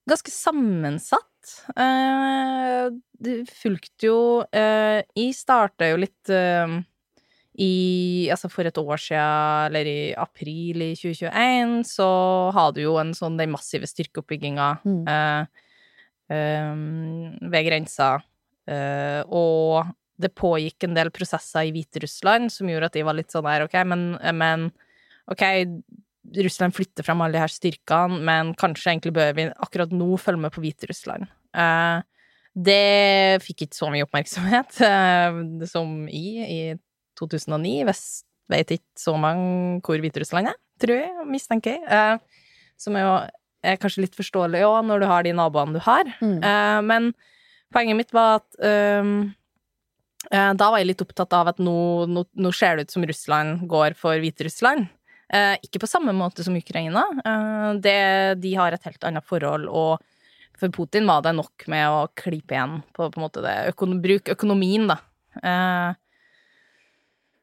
ganske sammensatt. Eh, det fulgte jo uh, Jeg starta jo litt eh, i Altså for et år siden, eller i april i 2021, så hadde jo en sånn den massive styrkeoppbygginga Mm. eh, eh, ved grensa. Eh, og det pågikk en del prosesser i Hviterussland som gjorde at de var litt sånn der, ok, men, men ok, Russland flytter frem alle de her styrkene, men kanskje egentlig bør vi akkurat nå følge med på Hviterussland. Eh, det fikk ikke så mye oppmerksomhet eh, som i i 2009. Vest vet ikke så mange hvor Hviterussland er, tror jeg, mistenker jeg. Eh, som er jo er kanskje litt forståelig òg, når du har de naboene du har. Mm. Men poenget mitt var at da var jeg litt opptatt av at nå, nå, nå ser det ut som Russland går for Hviterussland. Eh, ikke på samme måte som Ukraina. Eh, det, de har et helt annet forhold, og for Putin var det nok med å klype igjen på, på en måte det økonom, Bruk økonomien, da.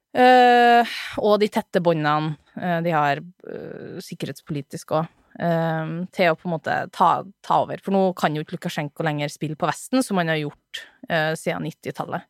Uh, og de tette båndene uh, de har uh, sikkerhetspolitisk òg. til å på en måte ta, ta over. For nå kan jo ikke Lukasjenko lenger spille på Vesten, som han har gjort siden 90-tallet.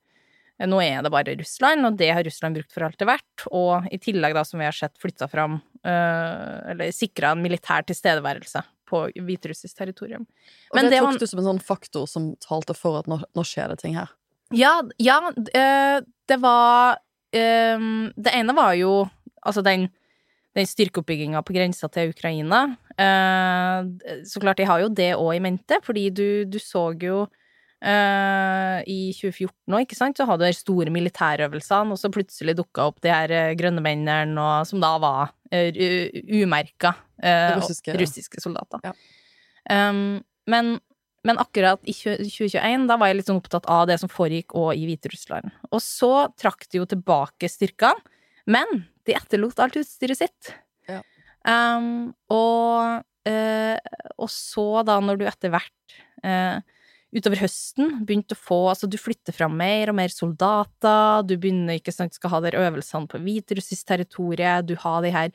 Eh, Nå er det bare Russland, og det har Russland brukt for alt det er verdt. Og i tillegg, da, som vi har sett, flytta fram eh, Eller sikra en militær tilstedeværelse på hviterussisk territorium. Og det, det tok var- du som en sånn faktor som talte for at nå, nå skjer det ting her. Ja, ja eh, det var Det ene var jo altså den, den styrkeoppbygginga på grensa til Ukraina. Så klart, de har jo det òg i mente, fordi du, du så jo eh, i 2014 òg, ikke sant, så hadde de store militærøvelsene, og så plutselig dukka opp de her eh, grønne mennene, og, som da var uh, umerka uh, Russiske- russiske soldater. Ja. Um, men men akkurat i 2021, da var jeg litt sånn opptatt av det som foregikk òg i Hviterussland. Og så trakk de jo tilbake styrkene, men de etterlot alt utstyret sitt. Ja. Um, og, eh, og så, da, når du etter hvert eh, utover høsten begynte å få Altså, du flytter fram mer og mer soldater, du begynner, ikke sant, skal ha der øvelsene på hviterussisk territorium, du har de her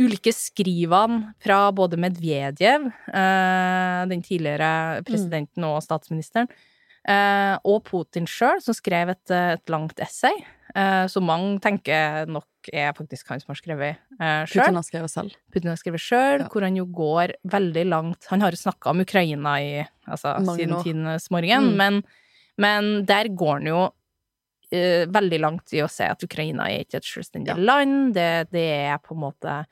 ulike skrivene fra både Medvedev, eh, den tidligere presidenten og statsministeren, eh, og Putin sjøl, som skrev et, et langt essay, eh, som mange tenker nok er faktisk han som har skrevet eh, sjøl. Putin har skrevet selv. Putin har skrevet sjøl, Ja. hvor han jo går veldig langt Han har jo snakka om Ukraina i, altså, siden tidenes morgen, Mm. men, men der går han jo uh, veldig langt i å si at Ukraina er ikke et selvstendig Ja. land. Det, det er på en måte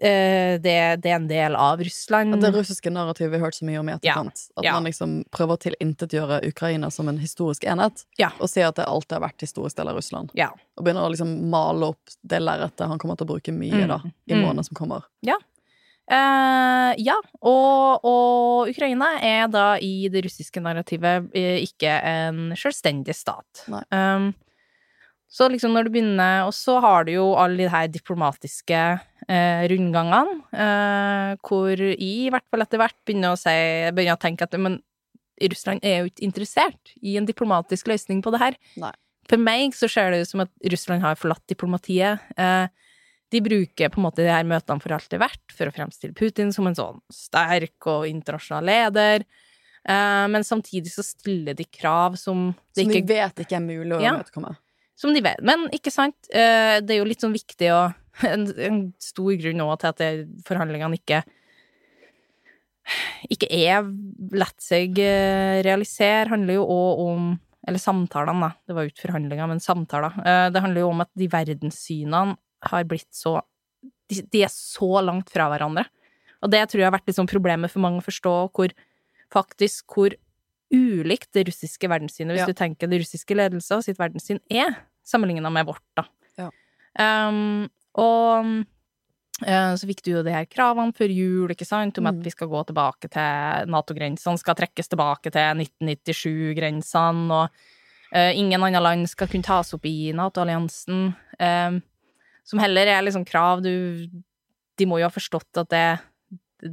eh, det, det er en del av Russland. At det russiske narrativet vi har hørt så mye om i etterkant. At Ja. man liksom prøver å tilintetgjøre Ukraina som en historisk enhet, Ja. og si at det alltid har vært historisk del av Russland. Ja. Og begynner å liksom male opp det lerretet han kommer til å bruke mye Mm. da, i Mm. som kommer. Eh, ja, og, og Ukraina er da i det russiske narrativet eh, ikke en selvstendig stat. Nei. Um, så liksom når du begynner Og så har du jo alle de her diplomatiske eh, rundgangene, eh, hvor jeg i hvert fall etter hvert begynner å, si, begynner å tenke at men Russland er jo ikke interessert i en diplomatisk løsning på det her. Nei. For meg så ser det ut som at Russland har forlatt diplomatiet. Eh, de bruker på en måte de her møtene for alt det er verdt, for å fremstille Putin som en sånn sterk og internasjonal leder. Eh, men samtidig så stiller de krav som Som vi ikke vet ikke er mulig å Ja. imøtekomme. Som de vet. Men ikke sant, eh, det er jo litt sånn viktig å En, en stor grunn òg til at forhandlingene ikke ikke er lett seg eh, realisere, handler jo òg om Eller samtalene, da. Det var jo ikke forhandlinger, men samtaler. Eh, Det handler jo om at de verdenssynene har blitt så de, er så langt fra hverandre. Og det tror jeg har vært sånn problemet for mange å forstå, hvor faktisk hvor ulikt det russiske verdenssynet, hvis Ja. du tenker det russiske ledelsen sitt verdenssyn, er, sammenligna med vårt, da. Ja. Um, og eh, så fikk du jo de her kravene før jul, ikke sant, om at Mm. vi skal gå tilbake til Nato-grensene, skal trekkes tilbake til 1997-grensene, og uh, ingen andre land skal kunne tas opp i Nato-alliansen. Um, som heller er liksom krav du De må jo ha forstått at det,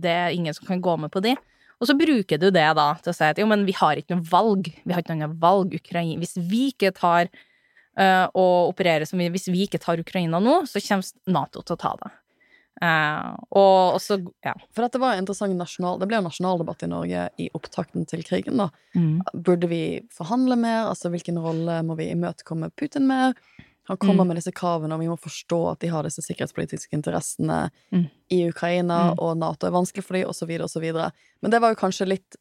det er ingen som kan gå med på de. Og så bruker du det da til å si at jo, men vi har ikke noe valg. Vi har ikke noe valg. Ukraina Hvis vi ikke tar uh, og opererer som vi Hvis vi ikke tar Ukraina nå, så kommer Nato til å ta det. Uh, og, og så Ja. For dette var en interessant nasjonal Det ble jo nasjonaldebatt i Norge i opptakten til krigen, da. Mm. Burde vi forhandle mer? Altså hvilken rolle må vi imøtekomme Putin med? Han kommer Mm. med disse kravene, og vi må forstå at de har disse sikkerhetspolitiske interessene Mm. i Ukraina, Mm. og Nato er vanskelig for dem, så videre. Men det var jo kanskje litt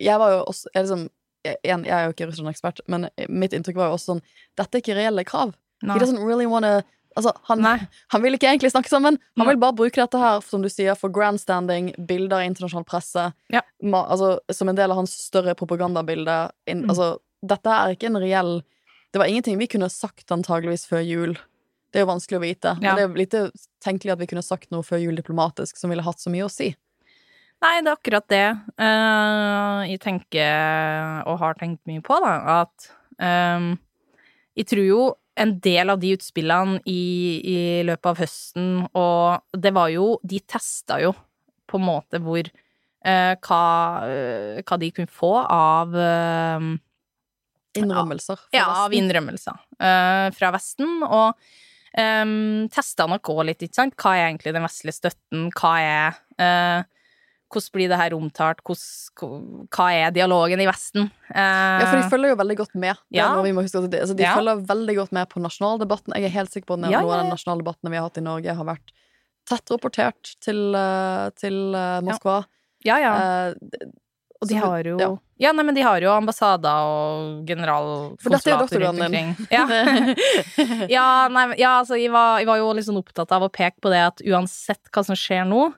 Jeg var jo også jeg, liksom, jeg, jeg er jo ikke Russland-ekspert, men mitt inntrykk var jo også sånn Dette er ikke reelle krav. He doesn't really wanna Altså, han, han vil ikke egentlig snakke sammen. Han Nei. vil bare bruke dette her som du sier, for grandstanding, bilder i internasjonal presse. Ja. Ma, altså, som en del av hans større propagandabilde. In, Mm. altså, dette er ikke en reell Det var ingenting vi kunne sagt antageligvis før jul. Det er jo vanskelig å vite. Ja. Men det er litt tenkelig at vi kunne sagt noe før jul diplomatisk som ville hatt så mye å si. Nei, det er akkurat det uh, jeg tenker, og har tenkt mye på, da, at um, jeg tror jo en del av de utspillene i, i løpet av høsten, og det var jo De testa jo på en måte hvor uh, hva, uh, hva de kunne få av eh, Innrømmelser. ja, av innrømmelser uh, fra Vesten, og um, testa nok òg litt, ikke sant. Hva er egentlig den vestlige støtten? Hva er uh, Hvordan blir det her omtalt? Hvordan, hva er dialogen i Vesten? Eh, Ja, for de følger jo veldig godt med. Det er Ja. altså, de Ja. følger veldig godt med på nasjonaldebatten. Jeg er helt sikker på at Ja, noen av de nasjonaldebattene vi har hatt i Norge, har vært tett rapportert til, eh, til eh, Moskva. ja. Eh, Og de har jo ja. ja. nei, men de har jo ambassader og er generalkonsulater rundt omkring. Ja. ja, nei, ja, altså, jeg var, jeg var jo sånn opptatt av å peke på det at uansett hva som skjer nå,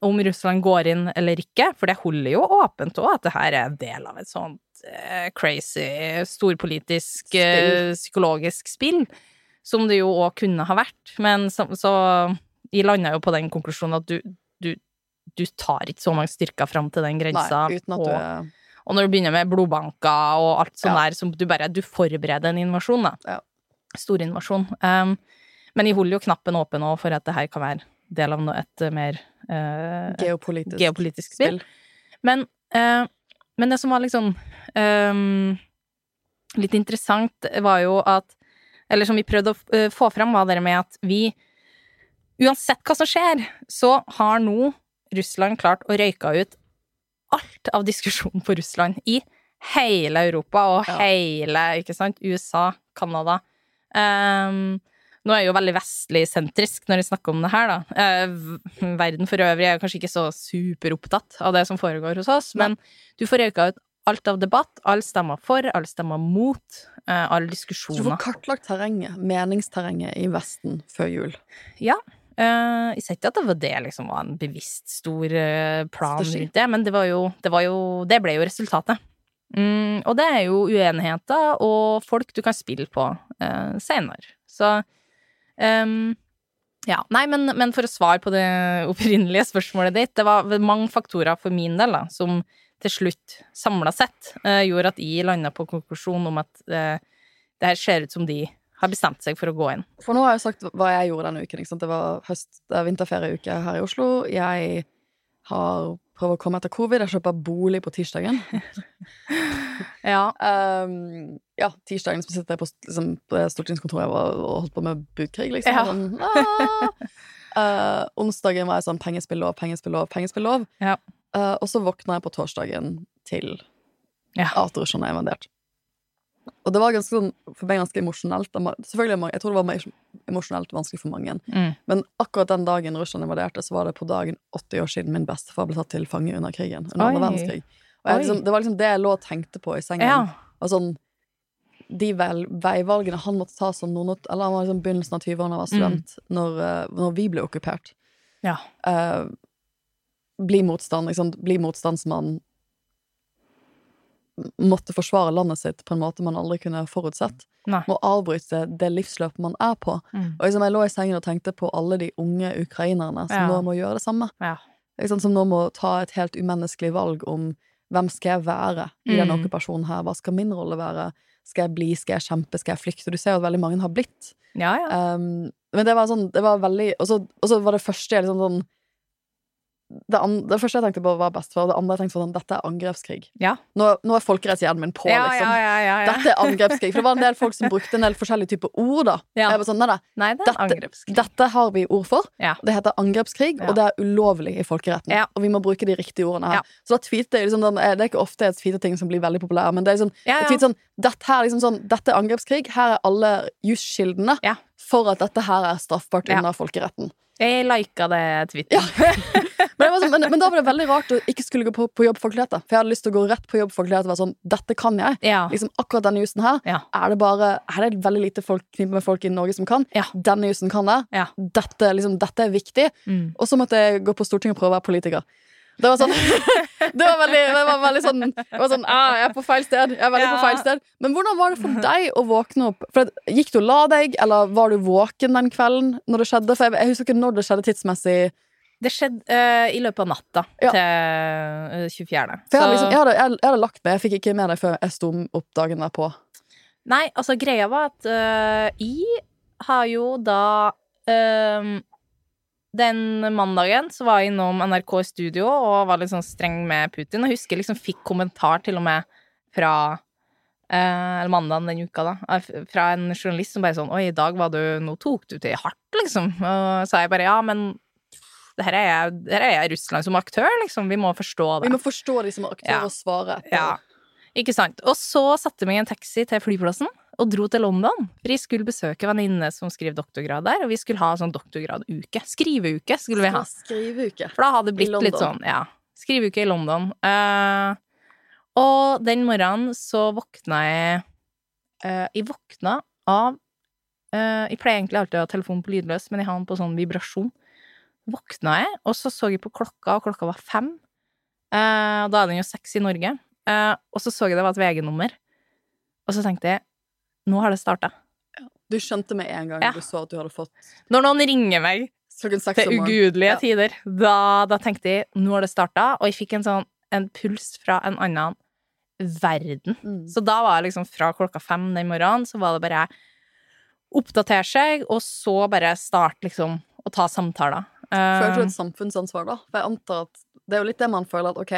om Russland går inn eller ikke, for det holder jo åpent òg at det her er en del av et sånt eh, crazy, storpolitisk, eh, psykologisk spill, som det jo òg kunne ha vært. Men så, så jeg landa jo på den konklusjonen at du, du du tar ikke så mange styrker fram til den grensa. Nei, uten at og, du er og når du begynner med blodbanker og alt sånt Ja. der, så du bare Du forbereder en invasjon, da. Ja. Stor invasjon. Um, men jeg holder jo knappen åpen òg for at det her kan være del av et eh, mer uh, geopolitisk, geopolitisk spill. Men, uh, men det som var liksom um, litt interessant, var jo at Eller som vi prøvde å få fram, var det med at vi Uansett hva som skjer, så har nå Russland klart å røyke ut alt av diskusjon på Russland i hele Europa og Ja. hele ikke sant, USA, Canada. Um, nå er jeg jo veldig vestlig-sentrisk når jeg snakker om det her, da. Uh, verden for øvrig er kanskje ikke så superopptatt av det som foregår hos oss, men du får røyka ut alt av debatt, alle stemmer for, alle stemmer mot, uh, alle Så du får kartlagt terrenget, meningsterrenget i Vesten før jul. Ja. Eh, jeg ser ikke at det var det liksom var en bevisst stor eh, plan rundt det, men det var jo Det, var jo, det ble jo resultatet. Mm, og det er jo uenigheter og folk du kan spille på uh, senere. Så um, ja. Nei, men, men for å svare på det opprinnelige spørsmålet ditt, det var mange faktorer for min del da, som til slutt, samla sett, uh, gjorde at jeg landa på konklusjonen om at uh, det her ser ut som de har bestemt seg for å gå inn. For nå har jeg sagt hva jeg gjorde denne uken. Det var høst, er vinterferieuke her i Oslo. Jeg har prøvd å komme etter covid. Jeg kjøper bolig på tirsdagen. Ja. Um, ja, tirsdagen så sitter jeg på, liksom, stortingskontoret og, og holdt på med budkrig, liksom. Ja. Sånn! Eh, onsdagen var jeg sånn pengespillov, pengespillov, pengespillov. Ja. Uh, og så våkna jeg på torsdagen til Ja. at Russland er invadert. Og det var ganske sånn, for meg ganske emosjonelt. Selvfølgelig, Jeg tror det var mer emosjonelt vanskelig for mange. Mm. Men akkurat den dagen Russland invaderte, så var det på dagen 80 år siden min bestefar ble tatt til fange under krigen. Under andre verdenskrig. Og jeg, liksom, det var liksom det jeg lå og tenkte på i sengen. Ja. Og sånn, de veivalgene han måtte ta som noen Eller han var liksom begynnelsen av 20-årene, var student, når, eh, når vi ble okkupert. Ja. Uh, bli motstand, liksom, bli motstandsmann. Måtte forsvare landet sitt på en måte man aldri kunne forutsett. Nei. Må avbryte det livsløpet man er på. Mm. Og liksom, jeg lå i sengen og tenkte på alle de unge ukrainerne som Ja. nå må gjøre det samme. Ja. Liksom, Som nå må ta et helt umenneskelig valg om hvem skal jeg være i denne Mm. okkupasjonen her. Hva skal min rolle være? Skal jeg bli? Skal jeg kjempe? Skal jeg flykte? Du ser jo at veldig mange har blitt. Ja, ja. Um, men det var sånn, det var veldig Og så og så var det første jeg liksom sånn det, an, det første jeg tenkte på, var og Det andre jeg tenkte på sånn, dette er angrepskrig. Ja. Nå, nå er folkerettshjernen min på, ja, liksom. ja, ja, ja, ja. Dette er angrepskrig. For det var en del folk som brukte en del forskjellige typer ord, da. Ja. Jeg var sånn, nei, nei, Nei, det dette, dette har vi ord for. Ja. Det heter angrepskrig, og det er ulovlig i folkeretten. Ja. Og vi må bruke de riktige ordene her. Ja. Så da tweeter jeg liksom, den- Det er ikke ofte jeg tweeter ting som blir veldig populære, men det er Ja, jeg sånn, dette, her, er liksom sånn, dette er angrepskrig. Her er alle juskildene for at dette her er straffbart under folkeretten. Jeg lika det Twitter. Ja. Men, det var sånn, men, men da var det veldig rart å ikke skulle gå på, på jobb folkelighet. For jeg hadde lyst til å gå rett på jobb folkelighet og være sånn Dette kan jeg. Ja. Liksom Akkurat denne jusen her Ja. er det bare Er det veldig lite folk, knipe med folk i Norge som kan. Ja. Denne jusen kan. Ja. Dette, liksom, dette er viktig. Mm. Og så måtte jeg gå på Stortinget og prøve å være politiker. Det var sånn Det var veldig, det var veldig sånn, det var sånn ah, Jeg er på feil sted. Jeg er veldig Ja. på feil sted Men hvordan var det for deg å våkne opp? For Gikk du og la deg, eller var du våken den kvelden når det skjedde? For jeg, jeg husker ikke når det skjedde tidsmessig. Det skjedde uh, i løpet av natta Ja. til eh, 24. For jeg, hadde liksom, jeg, hadde, jeg, jeg hadde lagt meg. Jeg fikk ikke med deg før jeg sto opp dagen derpå. Nei, altså greia var at uh, jeg har jo da eh, Den mandagen så var jeg innom NRK studio og var litt sånn streng med Putin. Og husker jeg liksom fikk kommentar til og med fra eh, Eller mandagen den uka, da. eh, Fra en journalist som bare sånn Oi, i dag var du Nå tok du til hardt, liksom. Og så sa jeg bare ja, men det her er jeg, det her er jeg Russland som aktør, liksom. Vi må forstå det. Vi må forstå de som aktør, Ja. og svare. etter. Ja, ikke sant. Og så satte jeg meg i en taxi til flyplassen og dro til London. For jeg skulle besøke en venninne som skriver doktorgrad der, og vi skulle ha sånn doktorgraduke. Skriveuke skulle vi ha. Skriveuke. For da hadde det blitt litt sånn, ja. Skriveuke i London. Uh, og den morgenen så våkna jeg uh, Jeg våkna av uh, Jeg pleier egentlig alltid å ha telefonen på lydløs, men jeg har den på sånn vibrasjon. Våkna jeg, og så så jeg på klokka, og klokka var fem. Uh, da er den jo seks i Norge. Og så så jeg det var et VG-nummer. Og så tenkte jeg nå har det starta. Du skjønte med en gang Ja. du så at du hadde fått Når noen ringer meg til ugudelige tider. Da, da tenkte jeg nå har det starta, og jeg fikk en sånn en puls fra en annen verden. Mm. Så da var det liksom fra klokka fem den morgenen, så var det bare oppdatere seg, og så bare starte liksom å ta samtaler. Føler du Eh, et samfunnsansvar, da? For jeg antar at det er jo litt det man føler at ok,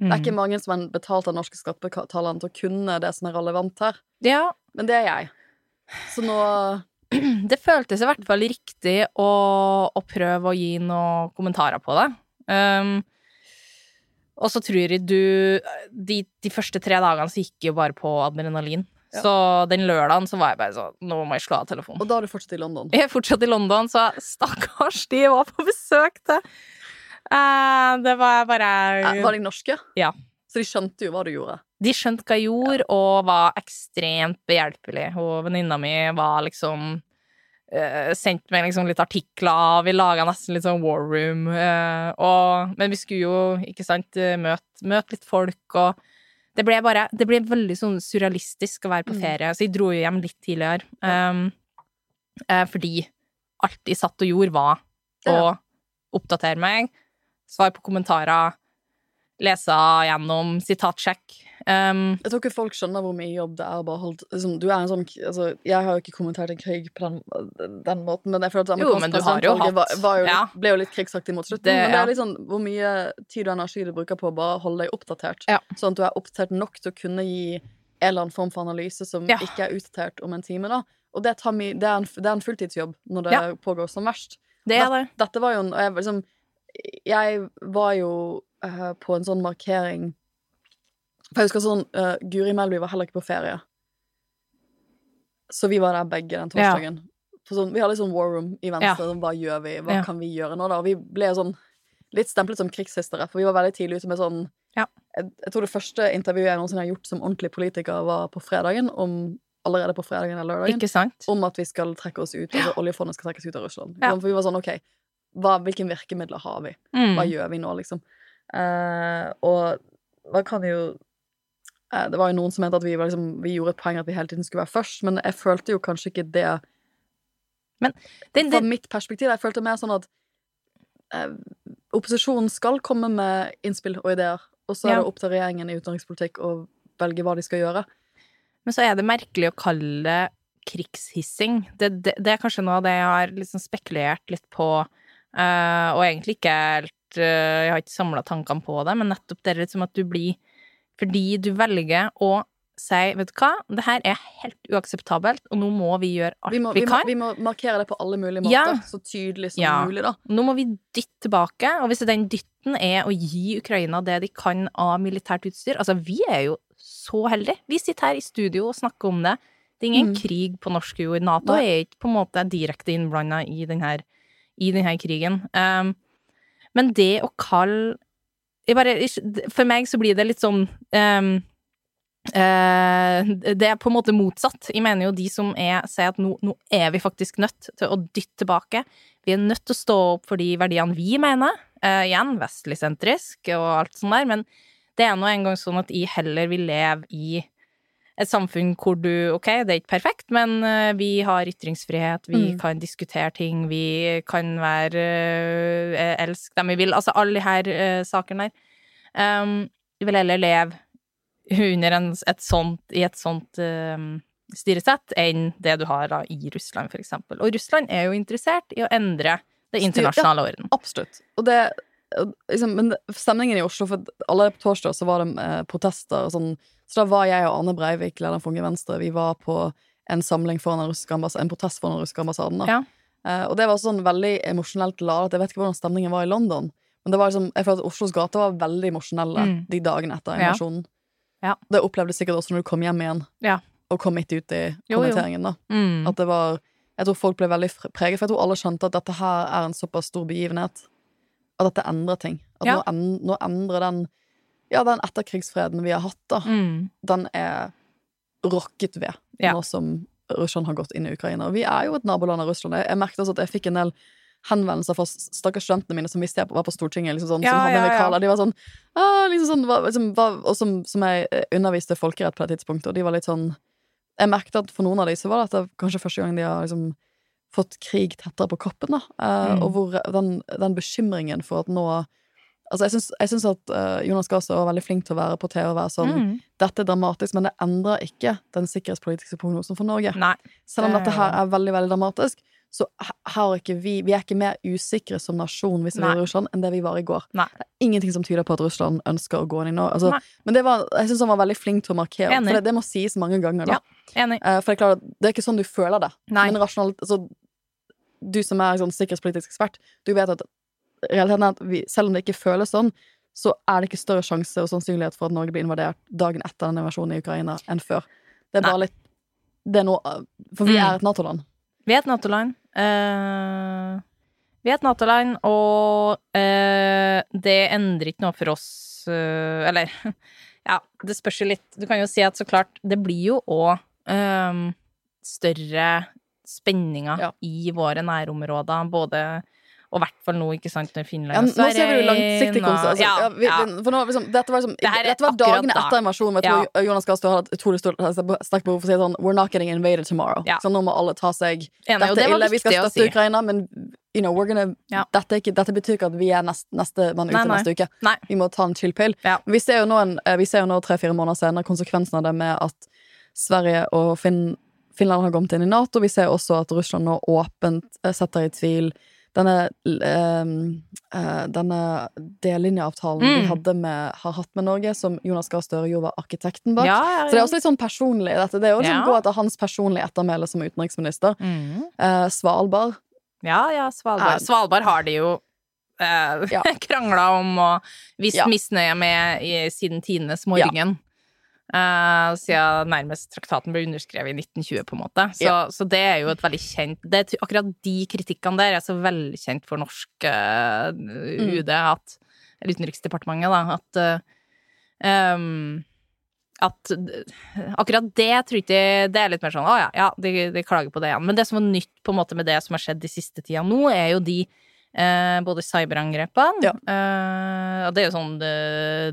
det mm. er ikke mange som er betalt av norske skattebetalere til å kunne det som er relevant her. Ja, Men det er jeg. Så nå det føltes i hvert fall riktig å, å prøve å gi noen kommentarer på det. Um, og så tror jeg du de, de første tre dagene så gikk jeg jo bare på adrenalin. Ja. Så den lørdagen så var jeg bare sånn Nå må jeg slå av telefonen. Og da er du fortsatt i London. Jeg er fortsatt i London, så stakkars de jeg var på besøk til. Uh, det var bare uh, Var de norske? Ja. Så de skjønte jo hva du gjorde. De skjønte hva jeg gjorde, og var ekstremt behjelpelig. Og venninna mi var liksom uh, Sendte meg liksom litt artikler, vi laga nesten litt sånn war room. Uh, og, men vi skulle jo, ikke sant, eh, møte, møte litt folk, og det ble bare Det ble veldig sånn surrealistisk å være på Mm. ferie, så jeg dro jo hjem litt tidligere. Um, uh, fordi alt jeg satt og gjorde, var å Ja. oppdatere meg, svare på kommentarer, lese gjennom, sitatsjekk. Um, Jeg tror ikke folk skjønner hvor mye jobb det er bare holdt, liksom, Du er en sånn altså, Jeg har jo ikke kommentert en krig på den, den måten, men jeg føler at amerikansk men du har jo presidentvalget var, var jo ja. ble jo litt krigsaktig mot slutten. Det- men det er litt sånn hvor mye tid og energi du bruker på å bare holde deg oppdatert. Ja. Sånn at du er oppdatert nok til å kunne gi en eller annen form for analyse som Ja. ikke er utdatert om en time. da Og det, tar mi, det, er en, det er en fulltidsjobb når det Ja. pågår som verst. det er det. Dette var jo en og jeg, liksom, jeg var jo eh, på en sånn markering For jeg husker sånn uh, Guri Melby var heller ikke på ferie. Så vi var der begge den torsdagen. Ja. sånn, vi hadde sånn war room i Venstre. Ja. hva gjør vi? Hva Ja. kan vi gjøre nå, da? Og vi ble sånn litt stemplet som krigshistere, for vi var veldig tidlig ute med sånn Ja. jeg, jeg tror det første intervjuet jeg noensinne har gjort som ordentlig politiker, var på fredagen, om, allerede på fredagen eller lørdagen om at vi skal trekke oss ut, altså oljefondet skal trekkes ut av Russland. Ja. For vi var sånn, ok, hva, hvilke virkemidler har vi? Mm. Hva gjør vi nå, liksom? Eh, og man kan jo eh, Det var jo noen som mente at vi, var liksom, vi gjorde et poeng at vi hele tiden skulle være først, men jeg følte jo kanskje ikke det Den, fra mitt perspektiv. Jeg følte mer sånn at eh, opposisjonen skal komme med innspill og ideer, og så er Ja. det opp til regjeringen i utenrikspolitikk å velge hva de skal gjøre. men så er det merkelig å kalle det krigshissing. Det, det, det er kanskje noe av det jeg har liksom spekulert litt på, uh, og egentlig ikke helt Jeg har ikke samla tankene på det, men nettopp det er litt som at du blir Fordi du velger å si, vet du hva, det her er helt uakseptabelt, og nå må vi gjøre alt Vi må, vi, vi kan. vi må markere det på alle mulige måter, Ja. så tydelig som Ja. mulig, da. Nå må vi dytte tilbake, og hvis den dytten er å gi Ukraina det de kan av militært utstyr Altså, vi er jo så heldige. Vi sitter her i studio og snakker om det. Det er ingen Mm. krig på norsk jord. Nato Nei. er ikke på en måte direkte innblanda i denne, i denne krigen. Um, men det å kalle bare, For meg så blir det litt sånn um, Uh, det er på en måte motsatt. Jeg mener jo de som er, sier at nå, nå er vi faktisk nødt til å dytte tilbake. Vi er nødt til å stå opp for de verdiene vi mener. Uh, igjen, vestligsentrisk og alt sånt der, men det er nå engang sånn at jeg heller vil leve i et samfunn hvor du Ok, det er ikke perfekt, men eh, vi har ytringsfrihet, vi Mm. kan diskutere ting, vi kan være uh, Elske dem vi vil. Altså alle de her eh, sakene der. Um, vi vil heller leve under en, et sånt, i et sånt um, styresett enn det du har da i Russland, for eksempel. Og Russland er jo interessert i å endre det internasjonale orden. Absolutt. Og det liksom, Men stemningen i Oslo For allerede på torsdag så var det eh, protester og sånn. Så da var jeg og Arne Breivik, lederen for Unge Venstre, vi var på en samling foran en protest foran den russiske ambassaden. Ja. Eh, og det var sånn veldig emosjonelt ladet. Jeg vet ikke hvordan stemningen var i London. Men det var liksom, jeg føler at Oslos gater var veldig emosjonelle Mm. de dagene etter Ja. invasjonen. Ja. Det opplevde du sikkert også når du kom hjem igjen Ja. og kom midt ut i kommenteringen. da Mm. At det var Jeg tror folk ble veldig preget, for jeg tror alle skjønte at dette her er en såpass stor begivenhet. At dette endrer ting. At Ja. nå, en, nå endrer den Ja, den etterkrigsfreden vi har hatt, da, Mm. den er rokket ved Ja. nå som Russland har gått inn i Ukraina. Og vi er jo et naboland av Russland. Jeg, jeg merket også at jeg fikk en del henvendelser fra stakkars studentene mine som visste jeg var på Stortinget, liksom sånn, Ja, som hadde ja, vikaler. De var sånn, ah, liksom sånn var, liksom, var, Og som, som jeg eh, underviste folkerett på det tidspunktet, og de var litt sånn Jeg merket at for noen av de så var dette kanskje første gang de har liksom fått krig tettere på kroppen, da. Uh, Mm. Og hvor den, den bekymringen for at nå Altså, jeg syns, at uh, Jonas Gahr Støre var veldig flink til å være på TV og være sånn Mm. Dette er dramatisk, men det endrer ikke den sikkerhetspolitiske prognosen for Norge. Nei. Selv om dette her er veldig, veldig dramatisk, så har ikke vi Vi er ikke mer usikre som nasjon hvis vi er i Russland, enn det vi var i går. Nei. Det er ingenting som tyder på at Russland ønsker å gå inn i nå. Altså, men det var, jeg syns han var veldig flink til å markere, Enig. for det, det må sies mange ganger. Ja. Enig. Eh, For det er klart det er ikke sånn du føler det. Nei. Men rasjonalt altså, Du som er sånn sikkerhetspolitisk ekspert, du vet at realiteten er at vi, selv om det ikke føles sånn, så er det ikke større sjanse og sannsynlighet for at Norge blir invadert dagen etter den invasjonen i Ukraina enn før. Det er Nei. bare litt det er noe, For vi Mm. er et Nato-land. Vi er et Nato-land. Eh, vi er et Nato-land, og uh, det endrer ikke noe for oss uh, Eller, ja, det spørs jo litt. Du kan jo si at så klart, det blir jo òg større spenninger Ja. i våre nærområder, både og i hvert fall nå, ikke sant, når Finland Ja, nå ser vi jo langsiktig og- Altså, ja, ja, vi, ja. For nå, liksom, dette var, liksom, Det er dette var dagene da. etter invasjonen. Jeg tror Jonas Gahr Støre hadde et utrolig sterkt behov for å si sånn We're not getting invaded tomorrow. Ja. Så nå må alle ta seg Enig, Dette er ille, vi skal støtte si. Ukraina, men you know, we're gonna, Ja. dette, ikke, dette betyr ikke at vi er nest, neste mann ute Nei, neste uke. Nei. Vi må ta en chill pill. Ja. Vi ser jo nå, eh, vi ser jo nå tre-fire måneder senere konsekvensen av det med at Sverige og Finn, Finland har kommet inn i Nato. Vi ser også at Russland nå åpent eh, setter i tvil denne, eh, eh, denne delelinjeavtalen Mm. vi hadde med, har hatt med Norge, som Jonas Gahr Støre jo var arkitekten bak. Ja, ja, Så det er også litt sånn personlig. Dette. Det er jo liksom Ja. gå etter hans personlige ettermæle som utenriksminister. Mm. Uh, Svalbard. Ja, ja, Svalbard. Er- Svalbard har de jo eh, Ja. krangla om og vist Ja. misnøye med i, siden tidenes morgen. Eh, siden nærmest traktaten ble underskrevet i 1920, på en måte. Så, Ja. så det er jo et veldig kjent det, er Akkurat de kritikkene der er så velkjent for norsk eh, Mm. UD at Eller Utenriksdepartementet, da, at uh, um, at akkurat det tror jeg ikke Det er litt mer sånn å ja, ja, de, de klager på det igjen. Men det som var nytt på en måte med det som har skjedd de siste tida nå, er jo de eh, både cyberangrepene Ja. eh, Og det er jo sånn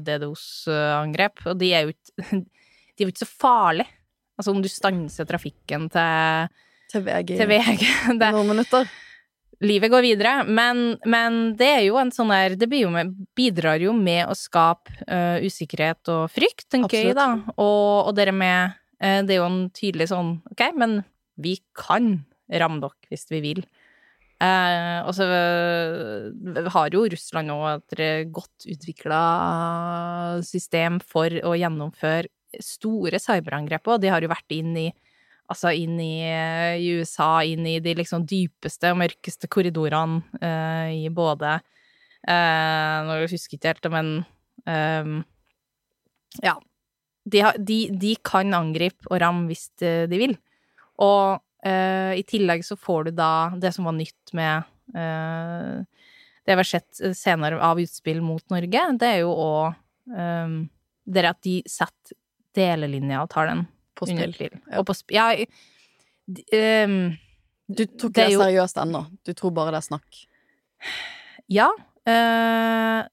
DDoS-angrep, og de er jo ikke De er jo ikke så farlige. Altså om du stanser trafikken til, Til VG. til VG det, Noen minutter. livet går videre, men, men det er jo en sånn der Det jo med, bidrar jo med å skape uh, usikkerhet og frykt, tenker jeg, da. Og, og dere med eh, Det er jo en tydelig sånn Ok, men vi kan ramme dere hvis vi vil. Eh, og så eh, har jo Russland nå et godt utvikla system for å gjennomføre store cyberangrep, og de har jo vært inn i Altså inn i, eh, i USA, inn i de liksom dypeste og mørkeste korridorene eh, i både eh, Nå husker jeg ikke helt, men eh, Ja. De, de, de kan angripe og ramme hvis de, de vil. Og eh, i tillegg så får du da det som var nytt med uh, det vi har sett senere av utspill mot Norge, det er jo òg um, det er at de setter delelinjeavtalen På spill. Ja. På sp ja, um, Du tok Det det, jo- seriøst ennå. Du tror bare det er snakk. Ja. Uh,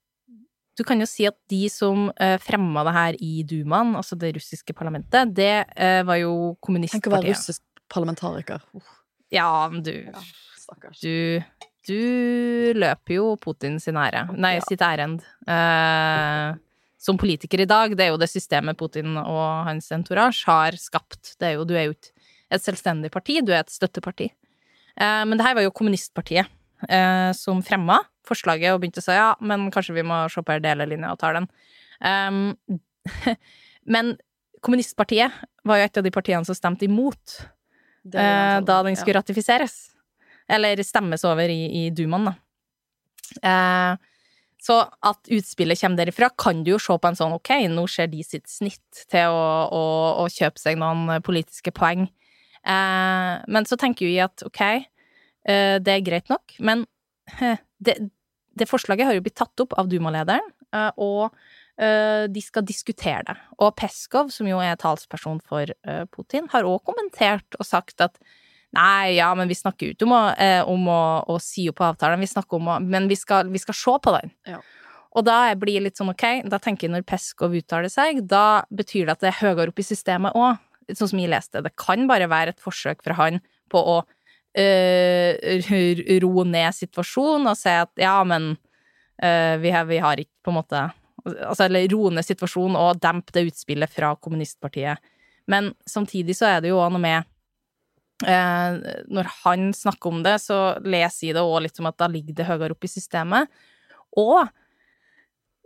du kan jo si at de som uh, fremma det her i Dumaen, altså det russiske parlamentet, det uh, var jo Tenk å være kommunistpartiet. russisk parlamentariker. Uff, Ja, men du stakkars. Du, du løper jo Putin sin ære. Nei, Ja. sitt ærend. Eh, som politiker i dag, det er jo det systemet Putin og hans entourage har skapt. Det er jo, du er jo ikke et selvstendig parti, du er et støtteparti. Eh, men det her var jo kommunistpartiet eh, som fremma forslaget og begynte å si ja, men kanskje vi må se på delelinjeavtalen. Um, men kommunistpartiet var jo et av de partiene som stemte imot Det eh, da altså. den skulle ratifiseres. Eller stemmes over i, i Dumaen, da. Eh, så at utspillet kommer derifra, kan du jo se på en sånn ok, nå ser de sitt snitt til å, å, å kjøpe seg noen politiske poeng. Eh, men så tenker vi at ok, eh, det er greit nok, men det, det forslaget har jo blitt tatt opp av Duma-lederen, og de skal diskutere det. Og Peskov, som jo er talsperson for eh, Putin, har òg kommentert og sagt at Nei, ja, men vi snakker jo ikke om, å, eh, om å, å si opp avtalen, vi snakker om å Men vi skal, vi skal se på den. Ja. Og da blir jeg litt sånn, ok, da tenker jeg når Peskov uttaler seg, da betyr det at det er høyere opp i systemet òg. Sånn som jeg leste. Det kan bare være et forsøk fra han på å øh, roe ned situasjonen og si at ja, men øh, vi, har, vi har ikke på en måte Altså, eller roe ned situasjonen og dempe det utspillet fra kommunistpartiet. Men samtidig så er det jo også noe med eh, Når han snakker om det, så leser jeg det òg litt som at da ligger det høyere opp i systemet. Og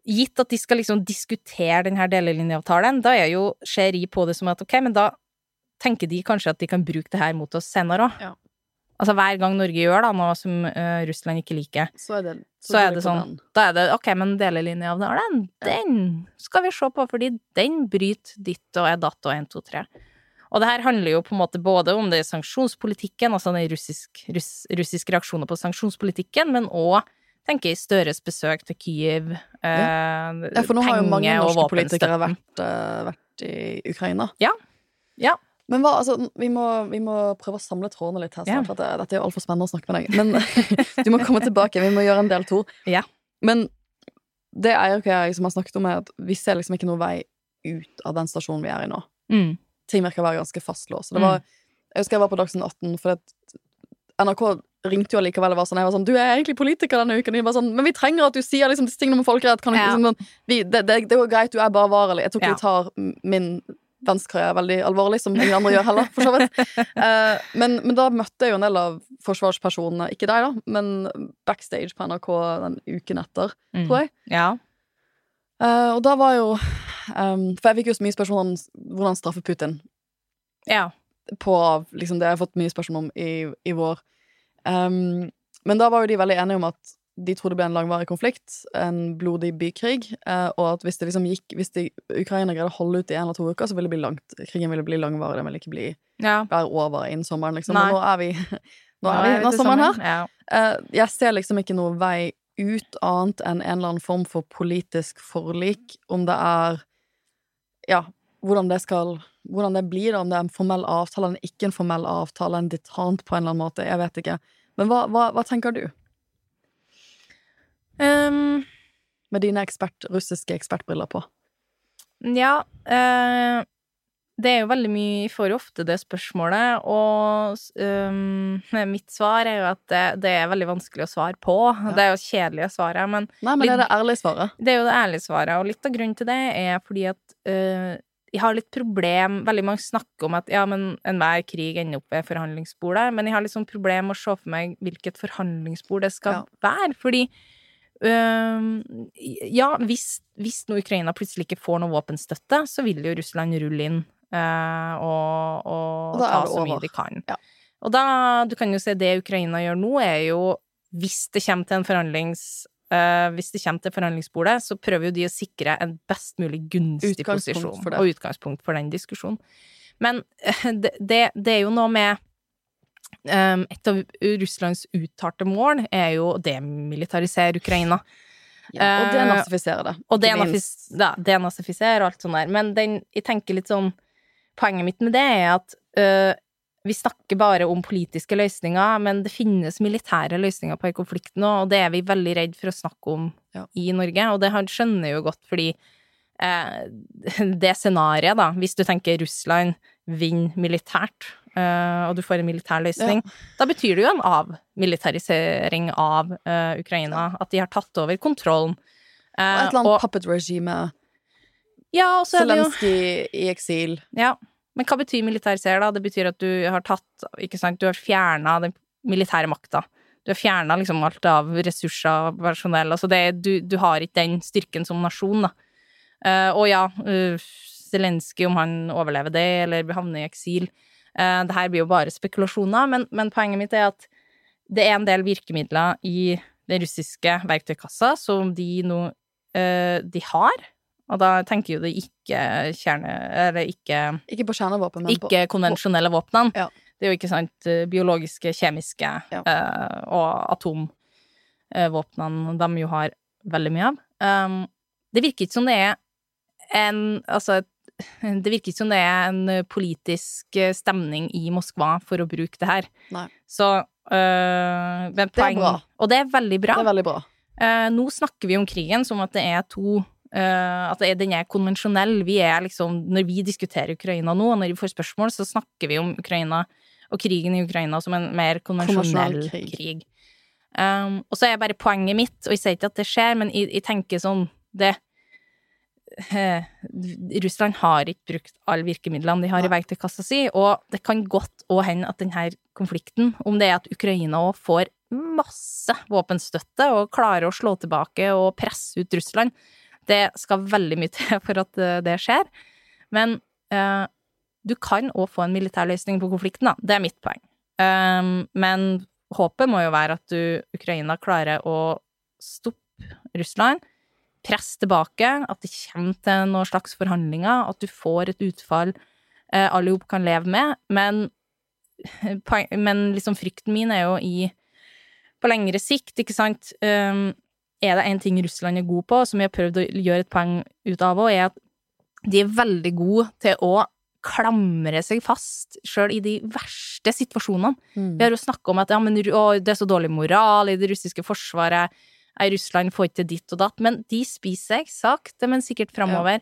gitt at de skal liksom diskutere denne delelinjeavtalen, da er jo, ser på det som at ok, men da tenker de kanskje at de kan bruke det her mot oss senere òg. Ja. Altså hver gang Norge gjør da, noe som uh, Russland ikke liker, Så er det, så er går det sånn den. Da er det ok, men delelinjeavtalen, den skal vi se på, fordi den bryter ditt og er datt og 1, 2, 3. Og det her handler jo på en måte både om det sanksjonspolitikken, altså den russisk, russ, russiske reaksjoner på sanksjonspolitikken, men òg tenker jeg Støres besøk til Kyiv, eh, Ja, for nå har jo mange norske politikere vært, eh, vært i Ukraina. Ja. Ja. Men hva, altså, vi må, vi må prøve å samle trådene litt her snart, for det, dette er jo altfor spennende å snakke med deg. Men du må komme tilbake. Vi må gjøre en del to. Ja. Men det Eirik og jeg som har snakket om, er at vi ser liksom ikke noen vei ut av den stasjonen vi er i nå. Mm. Ting virker å være ganske fastlåst. Det var, jeg husker jeg var på Dagsnytt 18, for at NRK ringte jo allikevel og var sånn, jeg var sånn 'Du er egentlig politiker denne uken.' Og de var sånn 'Men vi trenger at du sier liksom disse tingene om folkerett.' Kan du, Ja. liksom, sånn, vi, det, det, det går greit, du er bare varelig. Jeg tror ikke Ja. vi tar min venstrekarriere veldig alvorlig, som ingen andre gjør heller, for så vidt. Eh, men, men da møtte jeg jo en del av forsvarspersonene, ikke deg, da, men backstage på NRK den uken etter, Mm. tror jeg. Ja. Eh, og da var jo um, For jeg fikk jo så mye spørsmål om hvordan straffe Putin ja. på liksom, det jeg har fått mye spørsmål om i, i vår. Um, men da var jo de veldig enige om at de trodde det ble en langvarig konflikt, en blodig bykrig, eh, og at hvis det liksom gikk Hvis de, Ukraina greide å holde ut i en eller to uker, så ville det bli langt krigen ville bli langvarig. Den ville ikke bli, ja. være over innen sommeren, liksom. Nei. Og nå er vi Nå er vi er sommeren her. Ja. Eh, jeg ser liksom ikke noe vei ut annet enn en eller annen form for politisk forlik, om det er Ja, hvordan det skal Hvordan det blir, da, om det er en formell avtale eller ikke en formell avtale, en detant på en eller annen måte, jeg vet ikke. Men hva, hva, hva tenker du, Um, med dine ekspert, russiske ekspertbriller på? Ja, Uh, det er jo veldig mye Jeg får jo ofte det spørsmålet, og um, mitt svar er jo at det, det er veldig vanskelig å svare på. Det er jo kjedelige svaret, men Nei, men det er det ærlige svaret. det er jo det ærlige svaret. Og litt av grunnen til det er fordi at uh, jeg har litt problem Veldig mange snakker om at ja, men enhver krig ender opp ved forhandlingsbordet, men jeg har litt sånn problem med å se for meg hvilket forhandlingsbord det skal Ja. være, fordi ja, hvis, hvis nå Ukraina plutselig ikke får noe våpenstøtte, så vil jo Russland rulle inn uh, og, og, Og ta så mye de kan. Ja. Og da, du kan jo se det Ukraina gjør nå, er jo hvis det kommer til en forhandlings uh, hvis det kommer til forhandlingsbordet, så prøver jo de å sikre en best mulig gunstig posisjon og utgangspunkt for den diskusjonen. Men uh, det, det, det er jo noe med Et av Russlands uttalte mål er jo å demilitarisere Ukraina. Ja, og Eh, denazifisere det. Og denazifisere og alt sånt der. Men den, jeg tenker litt sånn Poenget mitt med det er at uh, vi snakker bare om politiske løsninger, men det finnes militære løsninger på en konflikt nå, og det er vi veldig redd for å snakke om Ja. i Norge. Og det skjønner jeg jo godt, fordi det scenarioet, da, hvis du tenker Russland vinner militært, eh, og du får en militær løsning, da betyr det jo en avmilitarisering av eh, Ukraina. At de har tatt over kontrollen. Og Eh, et eller annet ja, og er det jo Zelenskyj i eksil. Ja, men hva betyr militarisere, da? Det betyr at du har tatt, ikke sant, du har fjerna den militære makta. Du har fjerna liksom alt av ressurser, personell, altså det, du, du har ikke den styrken som nasjon, da. Eh, og ja, uh, Zelenskyj, om han overlever det, eller havner i eksil, uh, det her blir jo bare spekulasjoner, men, men poenget mitt er at det er en del virkemidler i den russiske verktøykassa som de nå eh, de har, og da tenker jo det ikke kjerne... Eller ikke, Ikke på kjernevåpen, men på ikke konvensjonelle våpnene. Ja. Det er jo ikke sant eh, biologiske, kjemiske Ja. uh, og atomvåpnene de jo har veldig mye av. Um, det virker ikke som det er en Altså, det virker ikke som det er en politisk eh, stemning i Moskva for å bruke det her. Nei. Så øh, Det er poeng, bra. Og det er veldig bra. Det er veldig bra. Uh, nå snakker vi om krigen som at det er to Uh, At den er konvensjonell. Vi er liksom Når vi diskuterer Ukraina nå, og når vi får spørsmål, så snakker vi om Ukraina og krigen i Ukraina som en mer Konvensjonell krig. krig. Um, og så er bare poenget mitt, og jeg sier ikke at det skjer, men jeg, jeg tenker sånn det eh, Russland har ikke brukt alle virkemidlene de har i verktøykassa si, og det kan godt òg hende at denne konflikten, om det er at Ukraina òg får masse våpenstøtte og klarer å slå tilbake og presse ut Russland, det skal veldig mye til for at eh, det skjer. Men eh, du kan òg få en militær løsning på konflikten, da. Det er mitt poeng. Um, men håpet må jo være at du, Ukraina klarer å stoppe Russland, presse tilbake, at det kommer til noen slags forhandlinger, at du får et utfall eh, alle sammen kan leve med. Men, men liksom frykten min er jo i På lengre sikt, ikke sant um, Er det en ting Russland er god på, som jeg har prøvd å gjøre et poeng ut av òg, er at de er veldig gode til å klamre seg fast, sjøl i de verste situasjonene. Vi har jo snakka om at ja, men, å, det er så dårlig moral i det russiske forsvaret, Russland får ikke ditt og datt, men de spiser seg sakte, men sikkert framover.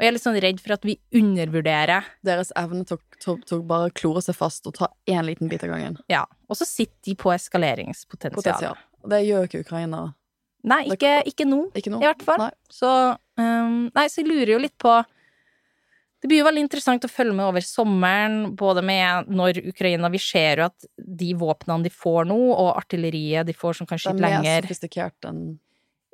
Og jeg er litt sånn redd for at vi undervurderer Deres evne til, å- bare klore seg fast og ta én liten bit av gangen. Ja. Og så sitter de på eskaleringspotensial. Potensial. Det gjør ikke Ukraina. Nei, ikke, ikke nå, nå. i hvert fall. Nei. Så um, Nei, så jeg lurer jo litt på Det blir jo veldig interessant å følge med over sommeren, både med når Ukraina Vi ser jo at de våpnene de får nå, og artilleriet de får som kan Det er mer sofistikert enn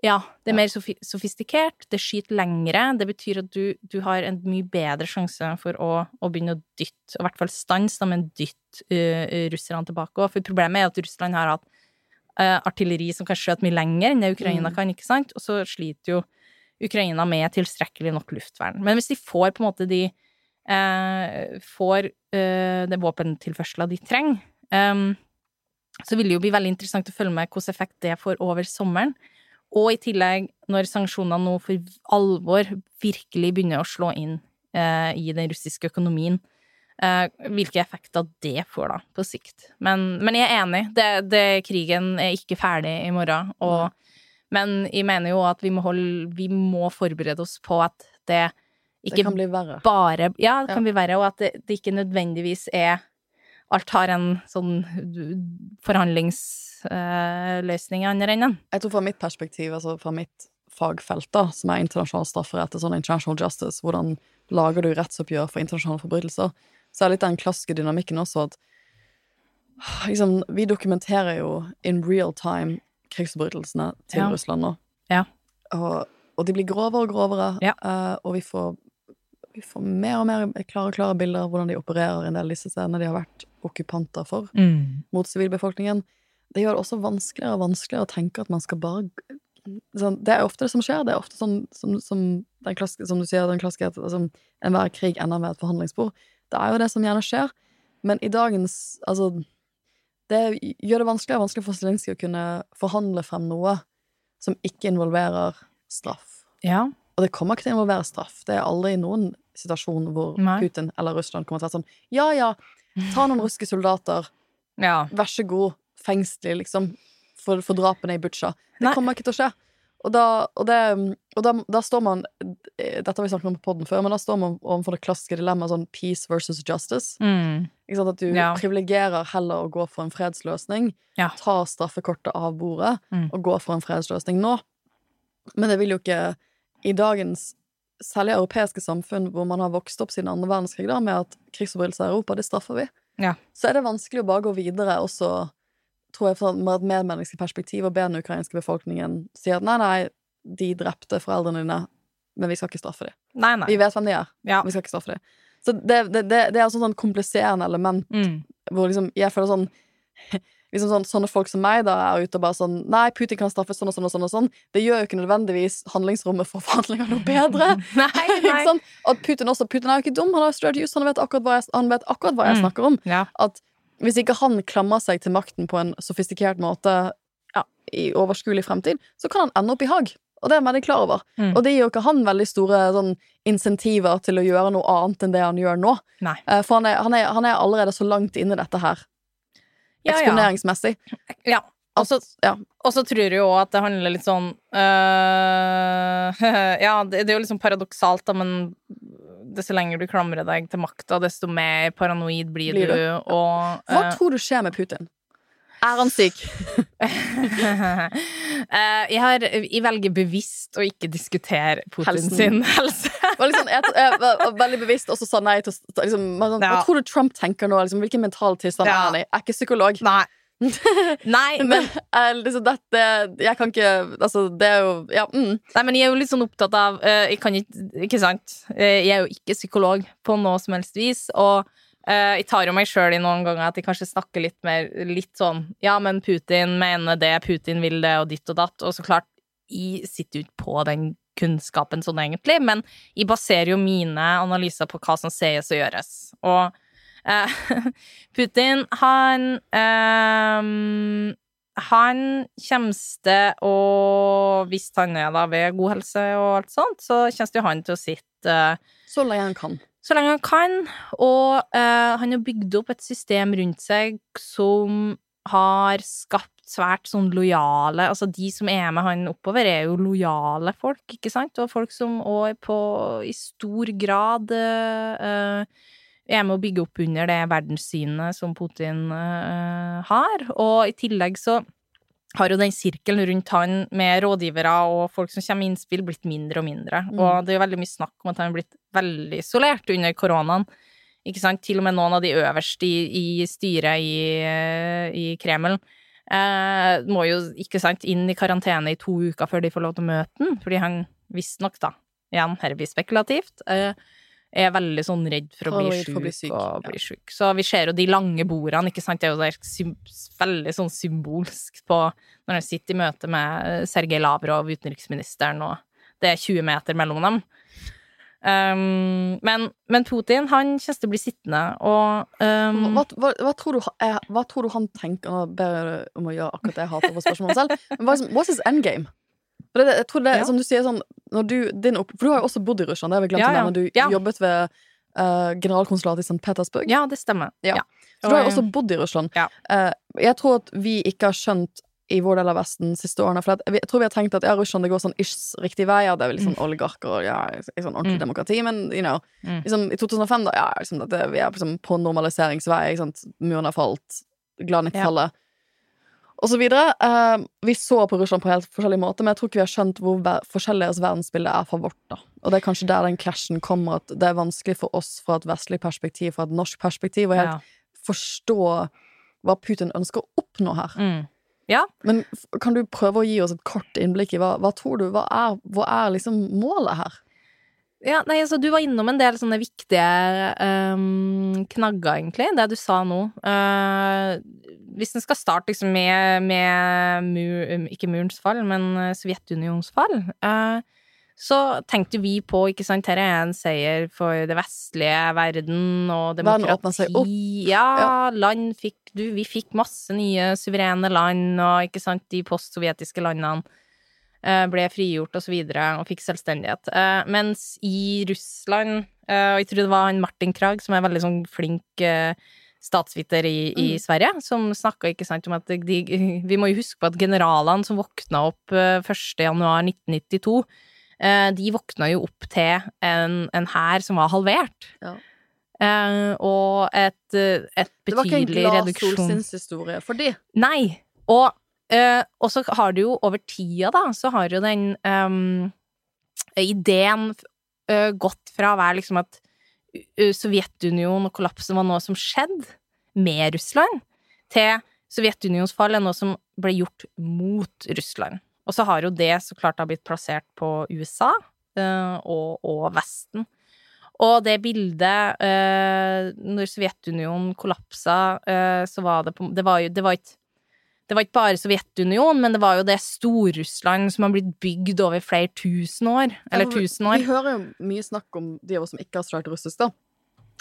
Ja, det er Ja. mer sofistikert, det skyter lengre. Det betyr at du, du har en mye bedre sjanse for å, å begynne å dytte, i hvert fall stanse, med men dytte uh, russerne tilbake òg. For problemet er at Russland har hatt uh, artilleri som kan skjøte mye lenger enn det Ukraina Mm. kan, ikke sant? Og så sliter jo Ukraina med tilstrekkelig nok luftvern. Men hvis de får på en måte de eh, Får eh, det våpentilførsela de trenger, eh, så vil det jo bli veldig interessant å følge med hvilken effekt det får over sommeren. Og i tillegg, når sanksjonene nå for alvor virkelig begynner å slå inn eh, i den russiske økonomien, eh, hvilke effekter det får da, på sikt. Men, men jeg er enig, det, det, krigen er ikke ferdig i morgen. Og, men jeg mener jo at vi må, holde, vi må forberede oss på at det ikke Det kan bli verre. bare Ja, det kan Ja. bli verre, og at det, det ikke nødvendigvis er Alt har en sånn forhandlingsløsning i andre enden. Jeg tror fra mitt perspektiv, altså fra mitt fagfelt, da, som er internasjonal strafferett og sånn international justice, hvordan lager du rettsoppgjør for internasjonale forbrytelser, så er litt den klassiske dynamikken også at liksom, vi dokumenterer jo in real time krigsforbrytelsene til Ja. Russland nå. Ja. Og, og de blir grovere og grovere, Ja. eh, og vi får, vi får mer og mer klare og klare bilder av hvordan de opererer i en del av disse stedene de har vært okkupanter for mot sivilbefolkningen. Det gjør det også vanskeligere og vanskeligere å tenke at man skal bare sånn, Det er ofte det som skjer. Det er ofte sånn som, som, den klassiske, som du sier, den klassiske at altså, enhver krig ender med et forhandlingsbord. Det er jo det som gjerne skjer. Men i dagens Altså, det gjør det vanskeligere og vanskeligere for Zelenskyj å kunne forhandle frem noe som ikke involverer straff. Ja. Og det kommer ikke til å involvere straff. Det er aldri noen situasjon hvor Nei. Putin eller Russland kommer til å være sånn Ja, ja, ta noen russiske soldater, ja. vær så god, fengsel, liksom, for, for drapene i Butsja. Det Nei. kommer ikke til å skje. Og da, og det, og da, da står man Dette har vi snakket om på podden før, men da står man overfor det klassiske dilemmaet sånn peace versus justice. Mm. At du Ja. privilegerer heller å gå for en fredsløsning, Ja. ta straffekortet av bordet Mm. og gå for en fredsløsning nå. Men det vil jo ikke i dagens særlig europeiske samfunn hvor man har vokst opp siden andre verdenskrig da, med at krigsforbrytelser i Europa, det straffer vi. Ja. Så er det vanskelig å bare gå videre og så tror jeg fra med et medmenneskelig perspektiv og be den ukrainske befolkningen si at nei, nei, de drepte foreldrene dine, men vi skal ikke straffe dem. Nei, nei. Vi vet hvem de er, Ja. vi skal ikke straffe dem. Så det, det, det, det er et sånn kompliserende element Mm. hvor liksom jeg føler sånn Liksom sånn, Sånne folk som meg da er ute og bare sånn Nei, Putin kan straffes sånn og sånn og sånn. og sånn Det gjør jo ikke nødvendigvis handlingsrommet for forhandlinger noe bedre. Nei, ikke nei. sant? At Putin også Putin er jo ikke dum. Han har studert jus, han vet akkurat hva jeg, han vet akkurat hva jeg Mm. snakker om. Ja. At hvis ikke han klamrer seg til makten på en sofistikert måte ja, i overskuelig fremtid, så kan han ende opp i Haag. Og det er han veldig klar over. Mm. Og det gir jo ikke han veldig store sånn, insentiver til å gjøre noe annet enn det han gjør nå. Nei. Eh, For han er, han, er, han er allerede så langt inne i dette her, eksponeringsmessig. ja. Ja. Og så tror jeg jo at det handler litt sånn øh, Ja, det, det er jo liksom paradoksalt, da, men desto lenger du klamrer deg til makta, desto mer paranoid blir, Blir du. du? Og Hva uh, tror du skjer med Putin? Er han syk? eh, jeg, har, jeg velger bevisst å ikke diskutere Putin Helsen. sin helse. Liksom, jeg, jeg var veldig bevisst og så sa nei til liksom, man, ja. Hva tror du Trump tenker nå? Liksom, hvilken mental tilstand Ja. er han i? Jeg er ikke psykolog. Nei. Nei, men, liksom, dette Jeg kan ikke Altså, det er jo Ja. Mm. nei, men jeg er jo litt sånn opptatt av uh, Jeg kan ikke Ikke sant? Uh, jeg er jo ikke psykolog på noe som helst vis, og uh, jeg tar jo meg sjøl i noen ganger at jeg kanskje snakker litt mer Litt sånn Ja, men Putin mener det, Putin vil det, og ditt og datt. Og så klart, jeg sitter jo ikke på den kunnskapen sånn egentlig, men jeg baserer jo mine analyser på hva som sies og gjøres. Og Putin, han ehm, Han kommer til å Hvis han er da ved god helse og alt sånt, så kommer jo han til å sitte eh, Så lenge han kan. så lenge han kan. Og eh, han har bygd opp et system rundt seg som har skapt svært sånn lojale Altså, de som er med han oppover, er jo lojale folk, ikke sant? Og folk som òg på i stor grad eh, er med å bygge opp under det verdenssynet som Putin eh, har. Og i tillegg så har jo den sirkelen rundt han med rådgivere og folk som kommer med innspill, blitt mindre og mindre. Og det er jo veldig mye snakk om at han er blitt veldig isolert under koronaen. Ikke sant? Til og med noen av de øverste i, i styret i, eh, i Kreml eh, må jo, ikke sant, inn i karantene i to uker før de får lov til å møte den, fordi han visstnok, da, igjen, her blir spekulativt, eh, er veldig sånn redd for å bli bli syk og bli syk. Så vi ser jo de lange bordene, ikke sant, det er jo veldig sånn symbolsk på når han sitter i møte med Sergej Lavrov, utenriksministeren, og det er 20 meter mellom dem. Um, men, men Putin, han kommer til å bli sittende, og um, Hva, hva, hva, tror du, eh, hva tror du han tenker Nå ber jeg om å gjøre akkurat det jeg hater på spørsmålet selv. Men hva what's his endgame? Det, jeg tror det, Ja. som du sier sånn når du, din opp, For du har jo også bodd i Russland, det har vi glemt Ja, å nevne. Du Ja. jobbet ved uh, generalkonsulatet i St. Petersburg. Ja, det stemmer. Ja. Ja. Så du har jo også bodd i Russland. Ja. Eh, jeg tror at vi ikke har skjønt i vår del av Vesten de siste årene. For jeg tror vi har tenkt at ja, Russland det går sånn ish riktig vei. Ja, det er vel litt sånn oligarker og ja, sånn ordentlig Mm. demokrati. Men you know, Mm. liksom, i 2005, da, ja, liksom, at det, vi er liksom, på normaliseringsvei. Ikke sant? Muren har falt. Glad 90-tallet. Og så videre. Eh, vi så på Russland på helt forskjellig måte, men jeg tror ikke vi har skjønt hvor forskjellig deres verdensbilde er fra vårt. da. Og det er kanskje der den clashen kommer, at det er vanskelig for oss fra et vestlig perspektiv, fra et norsk perspektiv, å helt ja. forstå hva Putin ønsker å oppnå her. Mm. Ja. Men kan du prøve å gi oss et kort innblikk i hva, hva tror du, hva er, hva er liksom målet her? Ja, nei, altså, du var innom en del sånne viktige um, knagger, egentlig, det du sa nå. Uh, hvis en skal starte liksom med, med mur, um, ikke murens fall, men eh, Sovjetunionens fall, uh, så tenkte vi på, ikke sant, her er en seier for det vestlige verden og demokrati. opp. Ja, land fikk du, Vi fikk masse nye suverene land, og ikke sant, de postsovjetiske landene ble frigjort og så videre, og fikk selvstendighet. Eh, mens i Russland, eh, og jeg tror det var han Martin Krag, som er veldig sånn flink eh, statsviter i, i Mm. Sverige, som snakka om at de, Vi må jo huske på at generalene som våkna opp eh, 1. januar 1992, eh, de våkna jo opp til en, en hær som var halvert. Ja. Eh, og et, betydelig et Det var ikke en betydelig glad solsinnshistorie for de. Nei. Og, eh, og så har det jo over tida, da, så har jo den um, ideen uh, gått fra å være liksom at uh, Sovjetunionen og kollapsen var noe som skjedde med Russland, til Sovjetunionens fall er noe som ble gjort mot Russland. Og så har jo det så klart da blitt plassert på USA uh, og, og Vesten. Og det bildet eh, Når Sovjetunionen kollapsa, eh, så var det på Det var jo det var ikke det var ikke bare Sovjetunionen, men det var jo det Stor-Russland som har blitt bygd over flere tusen år. Eller Ja, vi- tusen år. Vi hører jo mye snakk om de av oss som ikke har snakket russisk, da.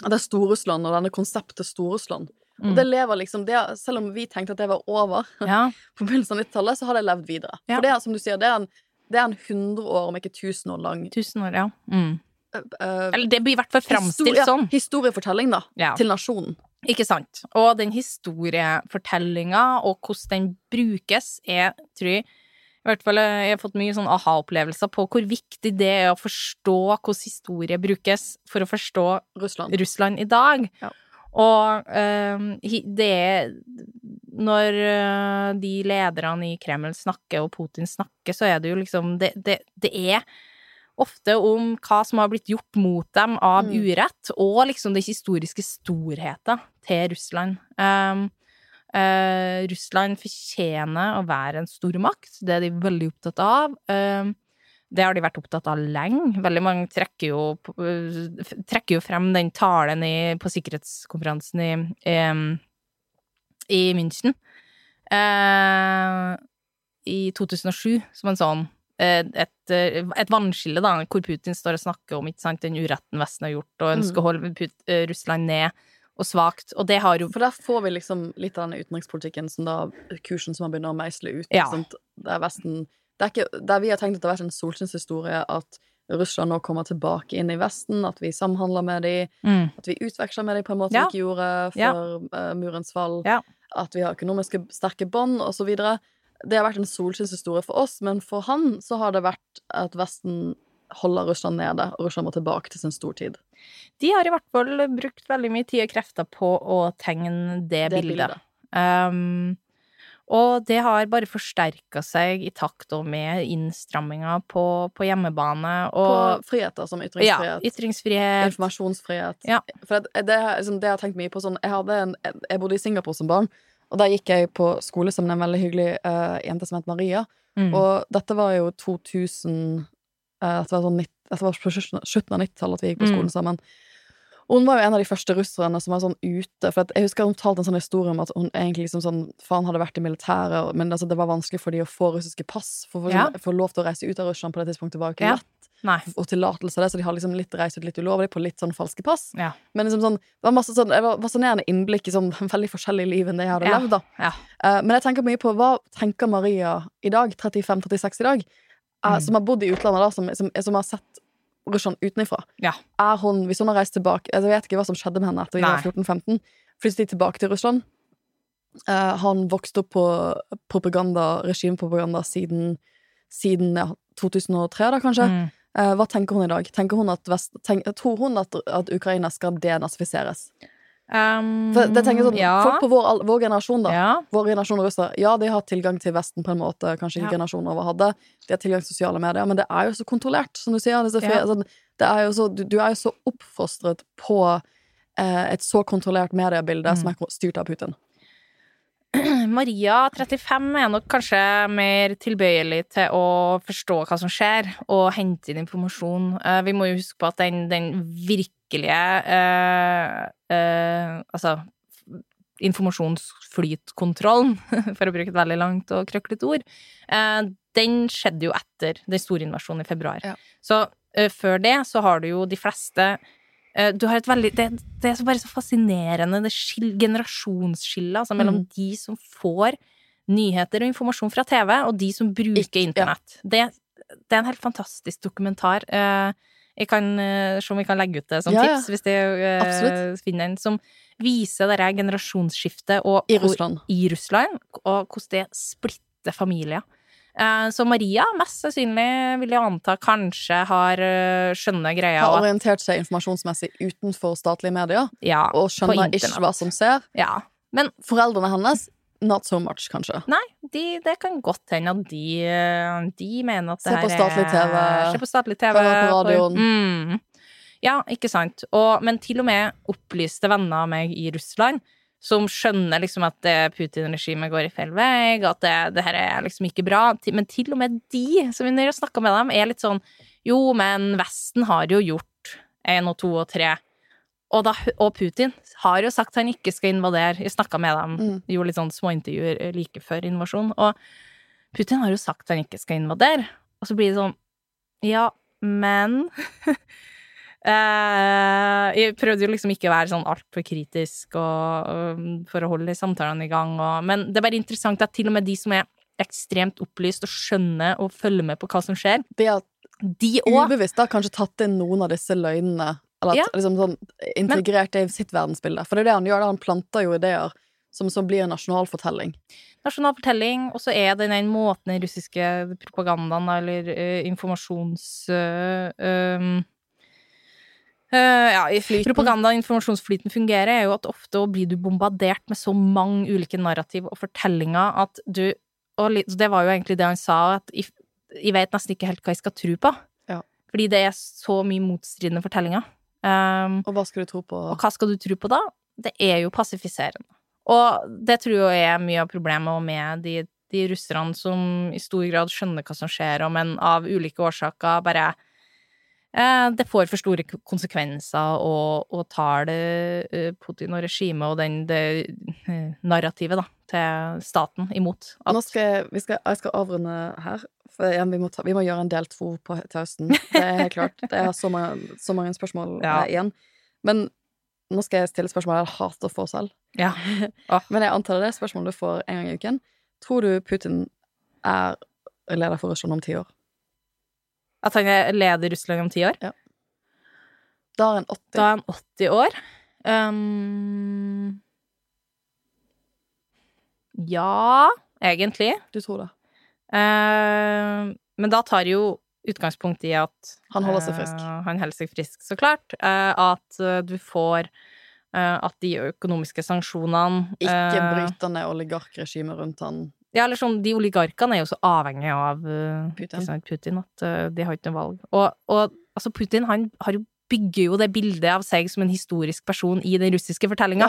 Det er Stor-Russland og denne konseptet Storrussland. Mm. Og det lever liksom det, Selv om vi tenkte at det var over Ja. på begynnelsen av 90-tallet, så har det levd videre. Ja. For det er som du sier, det er en, det er en 100 år, om ikke 1000 år lang Tusen år, ja. Mm. Uh, Eller det blir i hvert fall framstilt sånn. Historiefortelling, da. Til nasjonen. Ikke sant? Og den historiefortellinga og hvordan den brukes, er, tror jeg, I hvert fall eh, jeg har fått mye sånn aha-opplevelser på hvor viktig det er å forstå hvordan historie brukes for å forstå Russland. Russland i dag. Ja. Og øh, det er Når eh, de lederne i Kreml snakker, og Putin snakker, så er det jo liksom Det, det, det er ofte om hva som har blitt gjort mot dem av Mm. urett, og liksom den historiske storheten til Russland. Um, uh, Russland fortjener å være en stormakt, det er de veldig opptatt av. Um, det har de vært opptatt av lenge. Veldig mange trekker jo, øh, trekker jo frem den talen i, på sikkerhetskonferansen i, em, i München eh, i 2007 som en sånn eh, et, eh, et vannskille, da, hvor Putin står og snakker om sant, den uretten Vesten har gjort, og ønsker å holde Put eh, Russland ned og svakt. Og det har jo For der får vi liksom litt av den utenrikspolitikken som da kursen som man begynner å meisle ut. Ja. Der Vesten det er ikke, Der vi har tenkt at det har vært en solskinnshistorie at Russland nå kommer tilbake inn i Vesten, at vi samhandler med dem, mm, at vi utveksler med dem på en måte Ja. vi ikke gjorde før Ja. eh, murens fall, at vi har økonomiske sterke bånd, videre. Det har vært en solskinnshistorie for oss, men for han så har det vært at Vesten holder Russland nede, og Russland må tilbake til sin stortid. De har i hvert fall brukt veldig mye tid og krefter på å tegne det, Det bildet. bildet. Um, og det har bare forsterka seg i takt og med innstramminga på, på hjemmebane. Og På friheter som ytringsfrihet. ja, ytringsfrihet. Informasjonsfrihet. Ja. For det, det, liksom, det har jeg tenkt mye på sånn Jeg, en, jeg bodde i Singapore som barn, og der gikk jeg på skole som en veldig hyggelig uh, jente som het Maria. Mm. Og dette var jo 2000 uh, Dette var, sånn, nitt- dette var på slutten av 90-tallet at vi gikk på Mm. skolen sammen. Og hun var jo en av de første russerne som var sånn ute. For at jeg husker hun talte en sånn historie om at hun egentlig liksom sånn Faen hadde vært i militæret, men altså, det var vanskelig for de å få russiske pass. For å Ja. få lov til å reise ut av Russland på det tidspunktet var jo ikke lett Nei. og tillatelse av det, så de har liksom litt reist ut litt ulovlig på litt sånn falske pass. Ja. Men liksom sånn, det var masse sånn, det var fascinerende innblikk i sånn veldig forskjellige liv enn det jeg hadde Ja. levd, da. Ja. Uh, men jeg tenker mye på hva tenker Maria i dag, 35-36 i dag, uh, Mm. som har bodd i utlandet, da, som, som, som har sett Russland utenifra. Ja. Er hun, hvis hun har reist tilbake altså, Jeg vet ikke hva som skjedde med henne etter vi var 14-15. Flyttet de tilbake til Russland? Uh, han vokste opp på propaganda, regimepropaganda siden, siden ja, 2003, da kanskje. Mm. Eh, hva tenker hun i dag? Hun at Vest, tenk, tror hun at, at Ukraina skal denazifiseres? Um, For det tenker sånn, ja. Folk på vår, vår generasjon, da. ja. Vår generasjon russere, ja, de har tilgang til Vesten på en måte kanskje ikke Ja. generasjonen over hadde. De har tilgang til sosiale medier, men det er jo så kontrollert, som du sier. Er fri- sånn, det er så, du, du er jo så oppfostret på eh, et så kontrollert mediebilde Mm. som er styrt av Putin. Maria, 35, er nok kanskje mer tilbøyelig til å forstå hva som skjer, og hente inn informasjon. Eh, vi må jo huske på at den, den virkelige uh, uh, Altså informasjonsflytkontrollen, for å bruke et veldig langt og krøklete ord, uh, den skjedde jo etter den store invasjonen i februar. Ja. Så før det så har du jo de fleste du har et veldig, det, det er så bare så fascinerende, det generasjonsskillet altså, mellom Mm. de som får nyheter og informasjon fra TV, og de som bruker internett. ja. Det, det er en helt fantastisk dokumentar. Eh, jeg kan eh, se om vi kan legge ut det som Ja, ja. tips, hvis jeg uh, finner en, som viser det generasjonsskiftet og, I Russland. Og, i Russland, og hvordan det splitter familier. Eh, Så Maria, mest sannsynlig, vil jeg anta, kanskje har skjønne skjønner greia. Har orientert seg informasjonsmessig utenfor statlige medier, Ja, og skjønner ikke hva som ser. Ja. Men Foreldrene hennes, not so much, kanskje. nei, de, det kan godt hende at de, eh, de mener at det Se her på statlig TV, Se på statlig TV. høre på radioen. Mm. Ja, ikke sant. Og, men til og med opplyste venner av meg i Russland som skjønner liksom at Putin-regimet går i feil vei, at det, det her er liksom ikke bra. Men til og med de, som vi snakker med dem, er litt sånn Jo, men Vesten har jo gjort én og to og tre. Og, da, og Putin har jo sagt han ikke skal invadere. Jeg snakka med dem, Mm. gjorde litt sånn småintervjuer like før invasjon. Og Putin har jo sagt han ikke skal invadere. Og så blir det sånn Ja, men Eh, Jeg prøvde jo liksom ikke å være sånn altfor kritisk og, og, for å holde samtalene i gang, og, men det er bare interessant at til og med de som er ekstremt opplyst og skjønner og følger med på hva som skjer, Det at de ubevisst har kanskje tatt inn noen av disse løgnene. Eller at, Ja. liksom sånn, integrert det i sitt verdensbilde. For det er det han gjør. Han planter jo ideer som så blir en nasjonalfortelling. nasjonal fortelling, og så er det den måten den russiske propagandaen eller uh, informasjons... Uh, um, eh, ja, i Flyten. propaganda- og informasjonsflyten fungerer, er jo at ofte blir du bombardert med så mange ulike narrativ og fortellinger at du Og det var jo egentlig det han sa, at jeg, jeg vet nesten ikke helt hva jeg skal tro på. Ja. Fordi det er så mye motstridende fortellinger. Um, Og hva skal du tro på? og hva skal du tro på da? Det er jo passifiserende. Og det tror jeg er mye av problemet med de, de russerne som i stor grad skjønner hva som skjer, og men av ulike årsaker bare Det får for store konsekvenser og, og tar det eh, Putin og regimet og den, det eh, narrativet da, til staten imot. At, Nå skal vi skal, jeg skal avrunde her. For igjen, vi, må ta, vi må gjøre en del to på, til høsten. Det er helt klart. Det er så mange, så mange spørsmål Ja. eh, igjen. Men nå skal jeg stille spørsmål jeg hater å få selv. ja. Men jeg antar det er spørsmål du får en gang i uken. Tror du Putin er leder for Russland om ti år? At han er leder Russland om ti år? Da er han 80. Da er han 80 år. Um, ja, egentlig. Du tror det? Uh, men da tar jo utgangspunkt i at Han holder seg frisk. Uh, han holder seg frisk, så klart. Uh, at eh, du får eh, At de økonomiske sanksjonene Ikke bryter ned oligarkregimet rundt han. Ja, eller sånn, de oligarkene er jo så avhengige av eh, Putin. liksom, Putin at uh, de har ikke noe valg. Og, og altså, Putin han har jo, bygger jo det bildet av seg som en historisk person i den russiske fortellinga.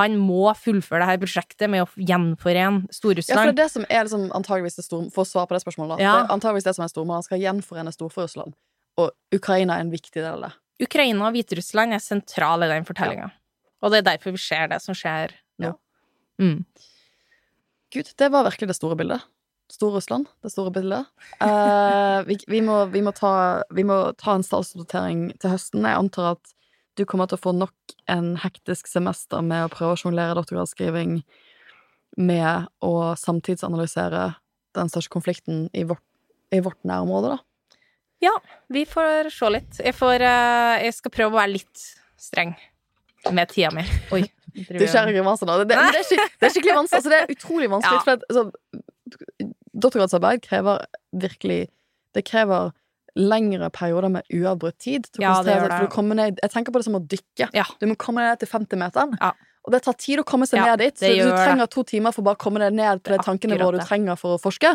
Han må fullføre det her prosjektet med å gjenforene Ja, for det Stor-Russland. er det som er liksom, antageligvis det store For å svare på det spørsmålet, da. Ja. Det er antageligvis det som er stormålet. Han skal gjenforene Stor-Russland. Og Ukraina er en viktig del av det. Ukraina og Hviterussland er sentrale i den fortellinga. Og det er derfor vi ser det som skjer nå. Ja. Mm. Gud, det var virkelig det store bildet. Stor-Russland, det store bildet. Uh, vi, vi, må, vi, må ta, vi må ta en statsoppdatering til høsten. Jeg antar at du kommer til å få nok en hektisk semester med å prøve å sjonglere doktorgradsskriving med å samtidsanalysere den største konflikten i vårt, i vårt nærområde, da. Ja, vi får se litt. Jeg, får, eh, jeg skal prøve å være litt streng med tida mi. Oi. Du skjærer grimaser nå. Det, det, det, er det er skikkelig vanskelig. Altså, det er utrolig vanskelig. Ja. For altså, doktorgradsarbeid krever virkelig Det krever lengre perioder med uavbrutt tid. Til å Ja, det gjør det. for å ned, jeg tenker på det som å dykke. Ja. Du må komme ned til 50-meteren. Ja. Og det tar tid å komme seg Ja, ned dit. Så du trenger to timer for å bare komme deg ned på Det er tankenivået du trenger for å forske.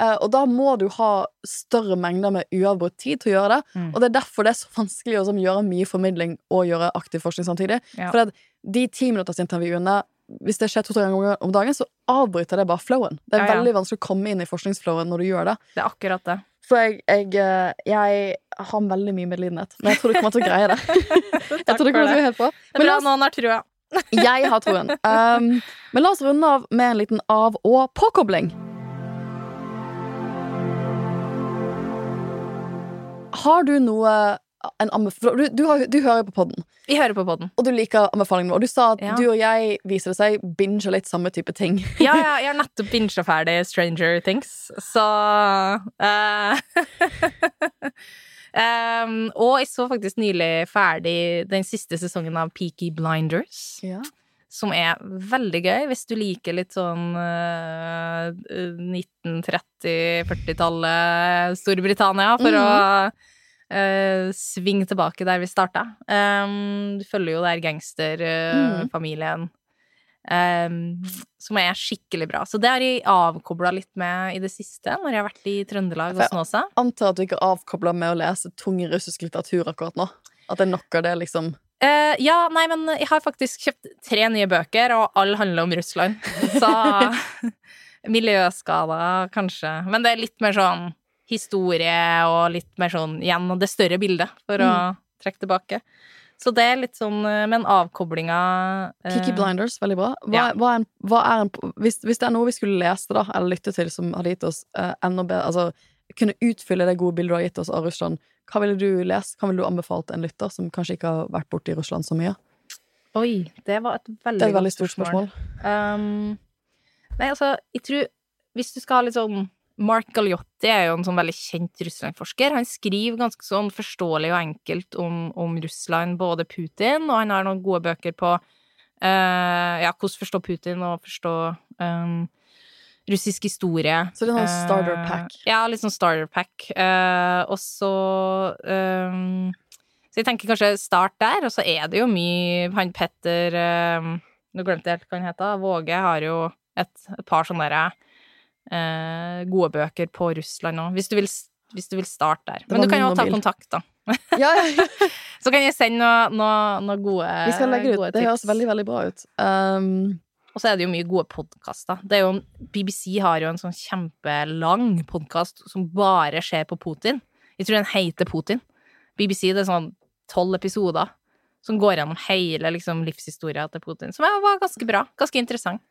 Eh, og da må du ha større mengder med uavbrutt tid til å gjøre det. Mm. Og det er derfor det er så vanskelig å sånn, gjøre mye formidling og gjøre aktiv forskning samtidig. Ja. For de timinuttersintervjuene hvis det skjer to-tre ganger om dagen, så avbryter det bare flowen. Det er Ja, ja. veldig vanskelig å komme inn i forskningsflowen når du gjør det. Det er akkurat det. Så jeg, jeg, eh, jeg har veldig mye medlidenhet, men jeg tror du kommer til å greie det. jeg tror det kommer til å gå helt er Men la oss, noen har trua. jeg har troen. Um, men la oss runde av med en liten av- og påkobling. Har du noe en du, du, har, du hører på podden, Vi hører på podden. og du liker anbefalingene våre. Og du sa at Ja. du og jeg viser det seg binger litt samme type ting. Ja, ja, jeg har nettopp binga ferdig Stranger Things, så uh, um, Og jeg så faktisk nylig ferdig den siste sesongen av Peaky Blinders. Ja. Som er veldig gøy, hvis du liker litt sånn uh, 1930-40-tallet Storbritannia, for å uh, svinge tilbake der vi starta. Um, du følger jo der gangsterfamilien. Um, som er skikkelig bra. Så det har jeg avkobla litt med i det siste, når jeg har vært i Trøndelag og Snåsa. Antar at du ikke er avkobla med å lese tung russisk litteratur akkurat nå. At det er nok av det, liksom. Eh, ja, nei, men jeg har faktisk kjøpt tre nye bøker, og alle handler om Russland. Så miljøskader, kanskje. Men det er litt mer sånn historie og litt mer sånn igjen det større bildet, for å trekke tilbake. Så det er litt sånn eh, Men avkoblinga uh, Kiki Blinders, veldig bra. Hva, ja. hva er en, hva er en, hvis, hvis det er noe vi skulle lese da, eller lytte til som hadde gitt oss uh, enda bedre Altså kunne utfylle det gode bildet du har gitt oss av Russland, hva ville du lest? Hva ville du anbefalt en lytter som kanskje ikke har vært borti Russland så mye? Oi, det var et veldig, Det er et veldig stort spørsmål. Um, nei, altså, jeg tror Hvis du skal ha litt sånn Mark Galliotti er jo en sånn veldig kjent Russland-forsker. Han skriver ganske sånn forståelig og enkelt om, om Russland, både Putin, og han har noen gode bøker på uh, ja, hvordan forstå Putin og forstå um, russisk historie. Så er sånn starter Eh, pack. ja, litt sånn starter pack. Eh, og så um, Så jeg tenker kanskje start der, og så er det jo mye Han Petter um, Nå glemte jeg helt hva han heter. Våge har jo et, et par sånne derre eh, gode bøker på Russland òg, hvis, hvis du vil starte der. Men du kan jo ta kontakt, da. Ja, ja. Så kan jeg sende noen noe, noe gode Vi skal legge det ut. Det høres veldig, veldig bra ut. Um, Og så er det jo mye gode podkaster. BBC har jo en sånn kjempelang podkast som bare skjer på Putin. Jeg tror den heter Putin. BBC det er sånn tolv episoder som går gjennom hele liksom, livshistoria til Putin. Som var ganske bra. Ganske interessant.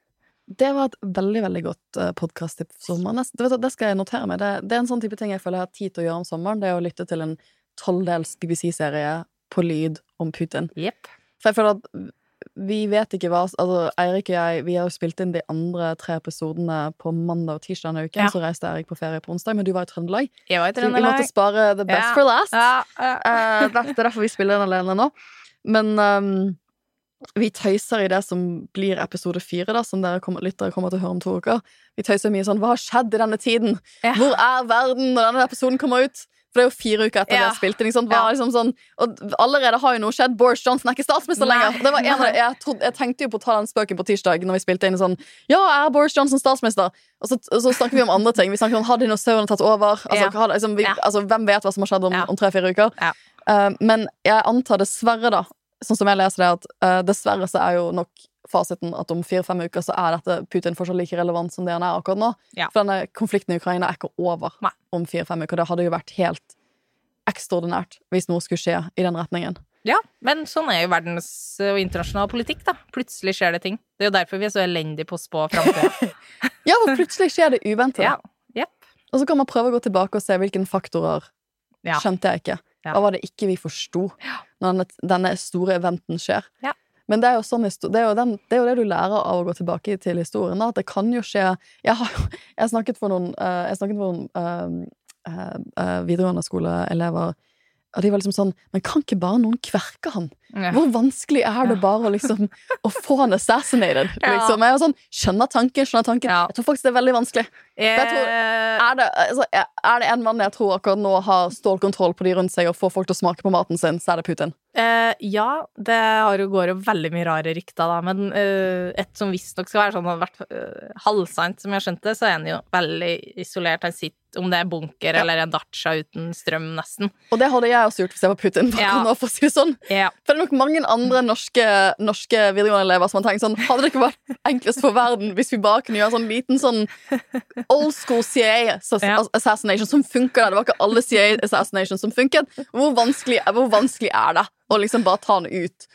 det var et veldig veldig godt uh, podkast-tips Det skal jeg notere meg. Det, det er en sånn type ting jeg føler jeg har tid til å gjøre om sommeren. Det er å lytte til en tolvdels BBC-serie på lyd om Putin. Yep. For jeg føler at vi vet ikke hva Altså, Eirik og jeg Vi har jo spilt inn de andre tre episodene på mandag og tirsdag denne uken. Ja. Så reiste Eirik på ferie på onsdag, men du var i Trøndelag. Jeg var i Så vi måtte spare the best Ja. for last. Ja. Eh, det er derfor vi spiller den alene nå. Men um, vi tøyser i det som blir episode fire, da, som dere kommer, lyttere kommer til å høre om to uker. Vi tøyser mye sånn Hva har skjedd i denne tiden? Hvor er verden når denne episoden kommer ut? For det er jo fire uker etter vi Ja. har spilt inn. Liksom sånn, og allerede har jo noe skjedd. Boris Johnson er ikke statsminister Nei. lenger. Det var en av, jeg, trodde, jeg tenkte jo på å ta den spøken på tirsdag når vi spilte inn sånn Ja, er Boris Johnson statsminister? Og så, og så snakker vi om andre ting. Vi snakker om Har dinosaurene tatt over? Altså, Ja. liksom, vi, altså, hvem vet hva som har skjedd om, om tre-fire uker? Eh, men jeg antar dessverre, da, sånn som jeg leser det, at uh, dessverre så er jo nok fasiten at om fire-fem uker så er dette Putin fortsatt like relevant som det han er akkurat nå. Ja. For denne konflikten i Ukraina er ikke over Nei. om fire-fem uker. Det hadde jo vært helt ekstraordinært hvis noe skulle skje i den retningen. Ja, men sånn er jo verdens og internasjonal politikk, da. Plutselig skjer det ting. Det er jo derfor vi er så elendige på å spå framtida. Ja, for plutselig skjer det uventede. ja. Yep. Og så kan man prøve å gå tilbake og se hvilke faktorer Ja. skjønte jeg ikke. Hva var det ikke vi forsto når denne, denne store eventen skjer? Ja. Men det er, sånn, det, er den, det er jo det du lærer av å gå tilbake til historien. Da, at det kan jo skje Jeg har jeg snakket for noen, eh, jeg snakket for noen eh, eh, videregående skoleelever, og de var liksom sånn Men kan ikke bare noen kverke han? Ja. Hvor vanskelig er det bare å liksom Å få han assassinated? Liksom. Jeg er sånn, skjønner tanken, skjønner tanken. Ja. Jeg tror faktisk det er veldig vanskelig. jeg tror- Eh, Er det, altså, er det en mann jeg tror akkurat nå har stålkontroll på de rundt seg og får folk til å smake på maten sin, så er det Putin. Eh, ja, det går jo veldig mye rare rykter, da. Men eh, et som visstnok skal være sånn, har vært uh, halvsant, som jeg har skjønt det, så er han jo veldig isolert. Han sitter, om det er bunker Ja. eller en dacha uten strøm, nesten. Og det hadde jeg også gjort hvis jeg var Putin. Ja. Ja. For å si det sånn. Ja. For det er nok mange andre norske, norske videregående elever som har tenkt sånn Hadde det ikke vært enklest for verden hvis vi bare kunne gjøre sånn liten sånn old school CIA assassination som funker? Det var ikke alle CIA assassination som funket. Hvor vanskelig, hvor vanskelig er det å liksom bare ta den ut?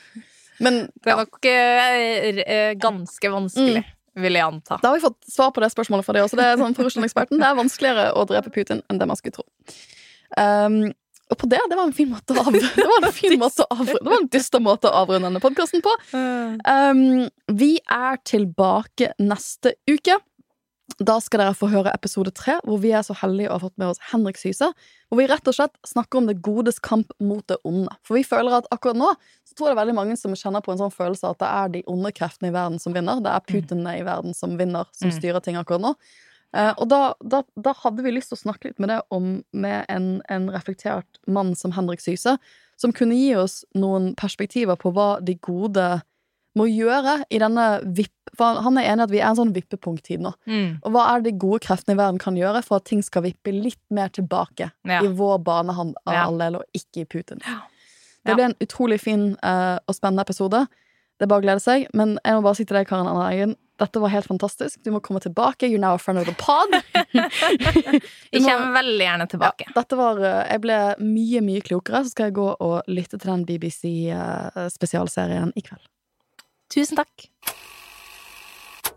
Men Det er nok eh, ganske vanskelig, vil jeg anta. Da har vi fått svar på det spørsmålet fra deg også. Det er sånn for Russland-eksperten. Det er vanskeligere å drepe Putin enn det man skulle tro. Um, og på det, det var en fin måte å avrunde Det var en fin måte å avrunde Det var en dyster måte å avrunde denne podkasten på. Um, vi er tilbake neste uke. Da skal dere få høre episode tre, hvor vi er så heldige å ha fått med oss Henrik Syse. Hvor vi rett og slett snakker om det godes kamp mot det onde. For vi føler at akkurat nå så tror jeg det er veldig mange som kjenner på en sånn følelse at det er de onde kreftene i verden som vinner. Det er Putinene i verden som vinner, som Mm. styrer ting akkurat nå. Eh, og da, da, da hadde vi lyst til å snakke litt med det om med en, en reflektert mann som Henrik Syse, som kunne gi oss noen perspektiver på hva de gode må gjøre i denne vipp... For han er enig at vi er en sånn vippepunkttid nå. Mm. Og hva er det de gode kreftene i verden kan gjøre for at ting skal vippe litt mer tilbake Ja. i vår banehalvdel, og ikke i Putin? Det ble en utrolig fin uh, og spennende episode. Det er bare å glede seg. Men jeg må bare si til deg, Karen Anna Eggen, dette var helt fantastisk. Du må komme tilbake. You're now a friend of the pod. Jeg kommer veldig gjerne tilbake. Ja, dette var, eh, jeg ble mye, mye klokere. Så skal jeg gå og lytte til den BBC-spesialserien eh, i kveld. Tusen takk.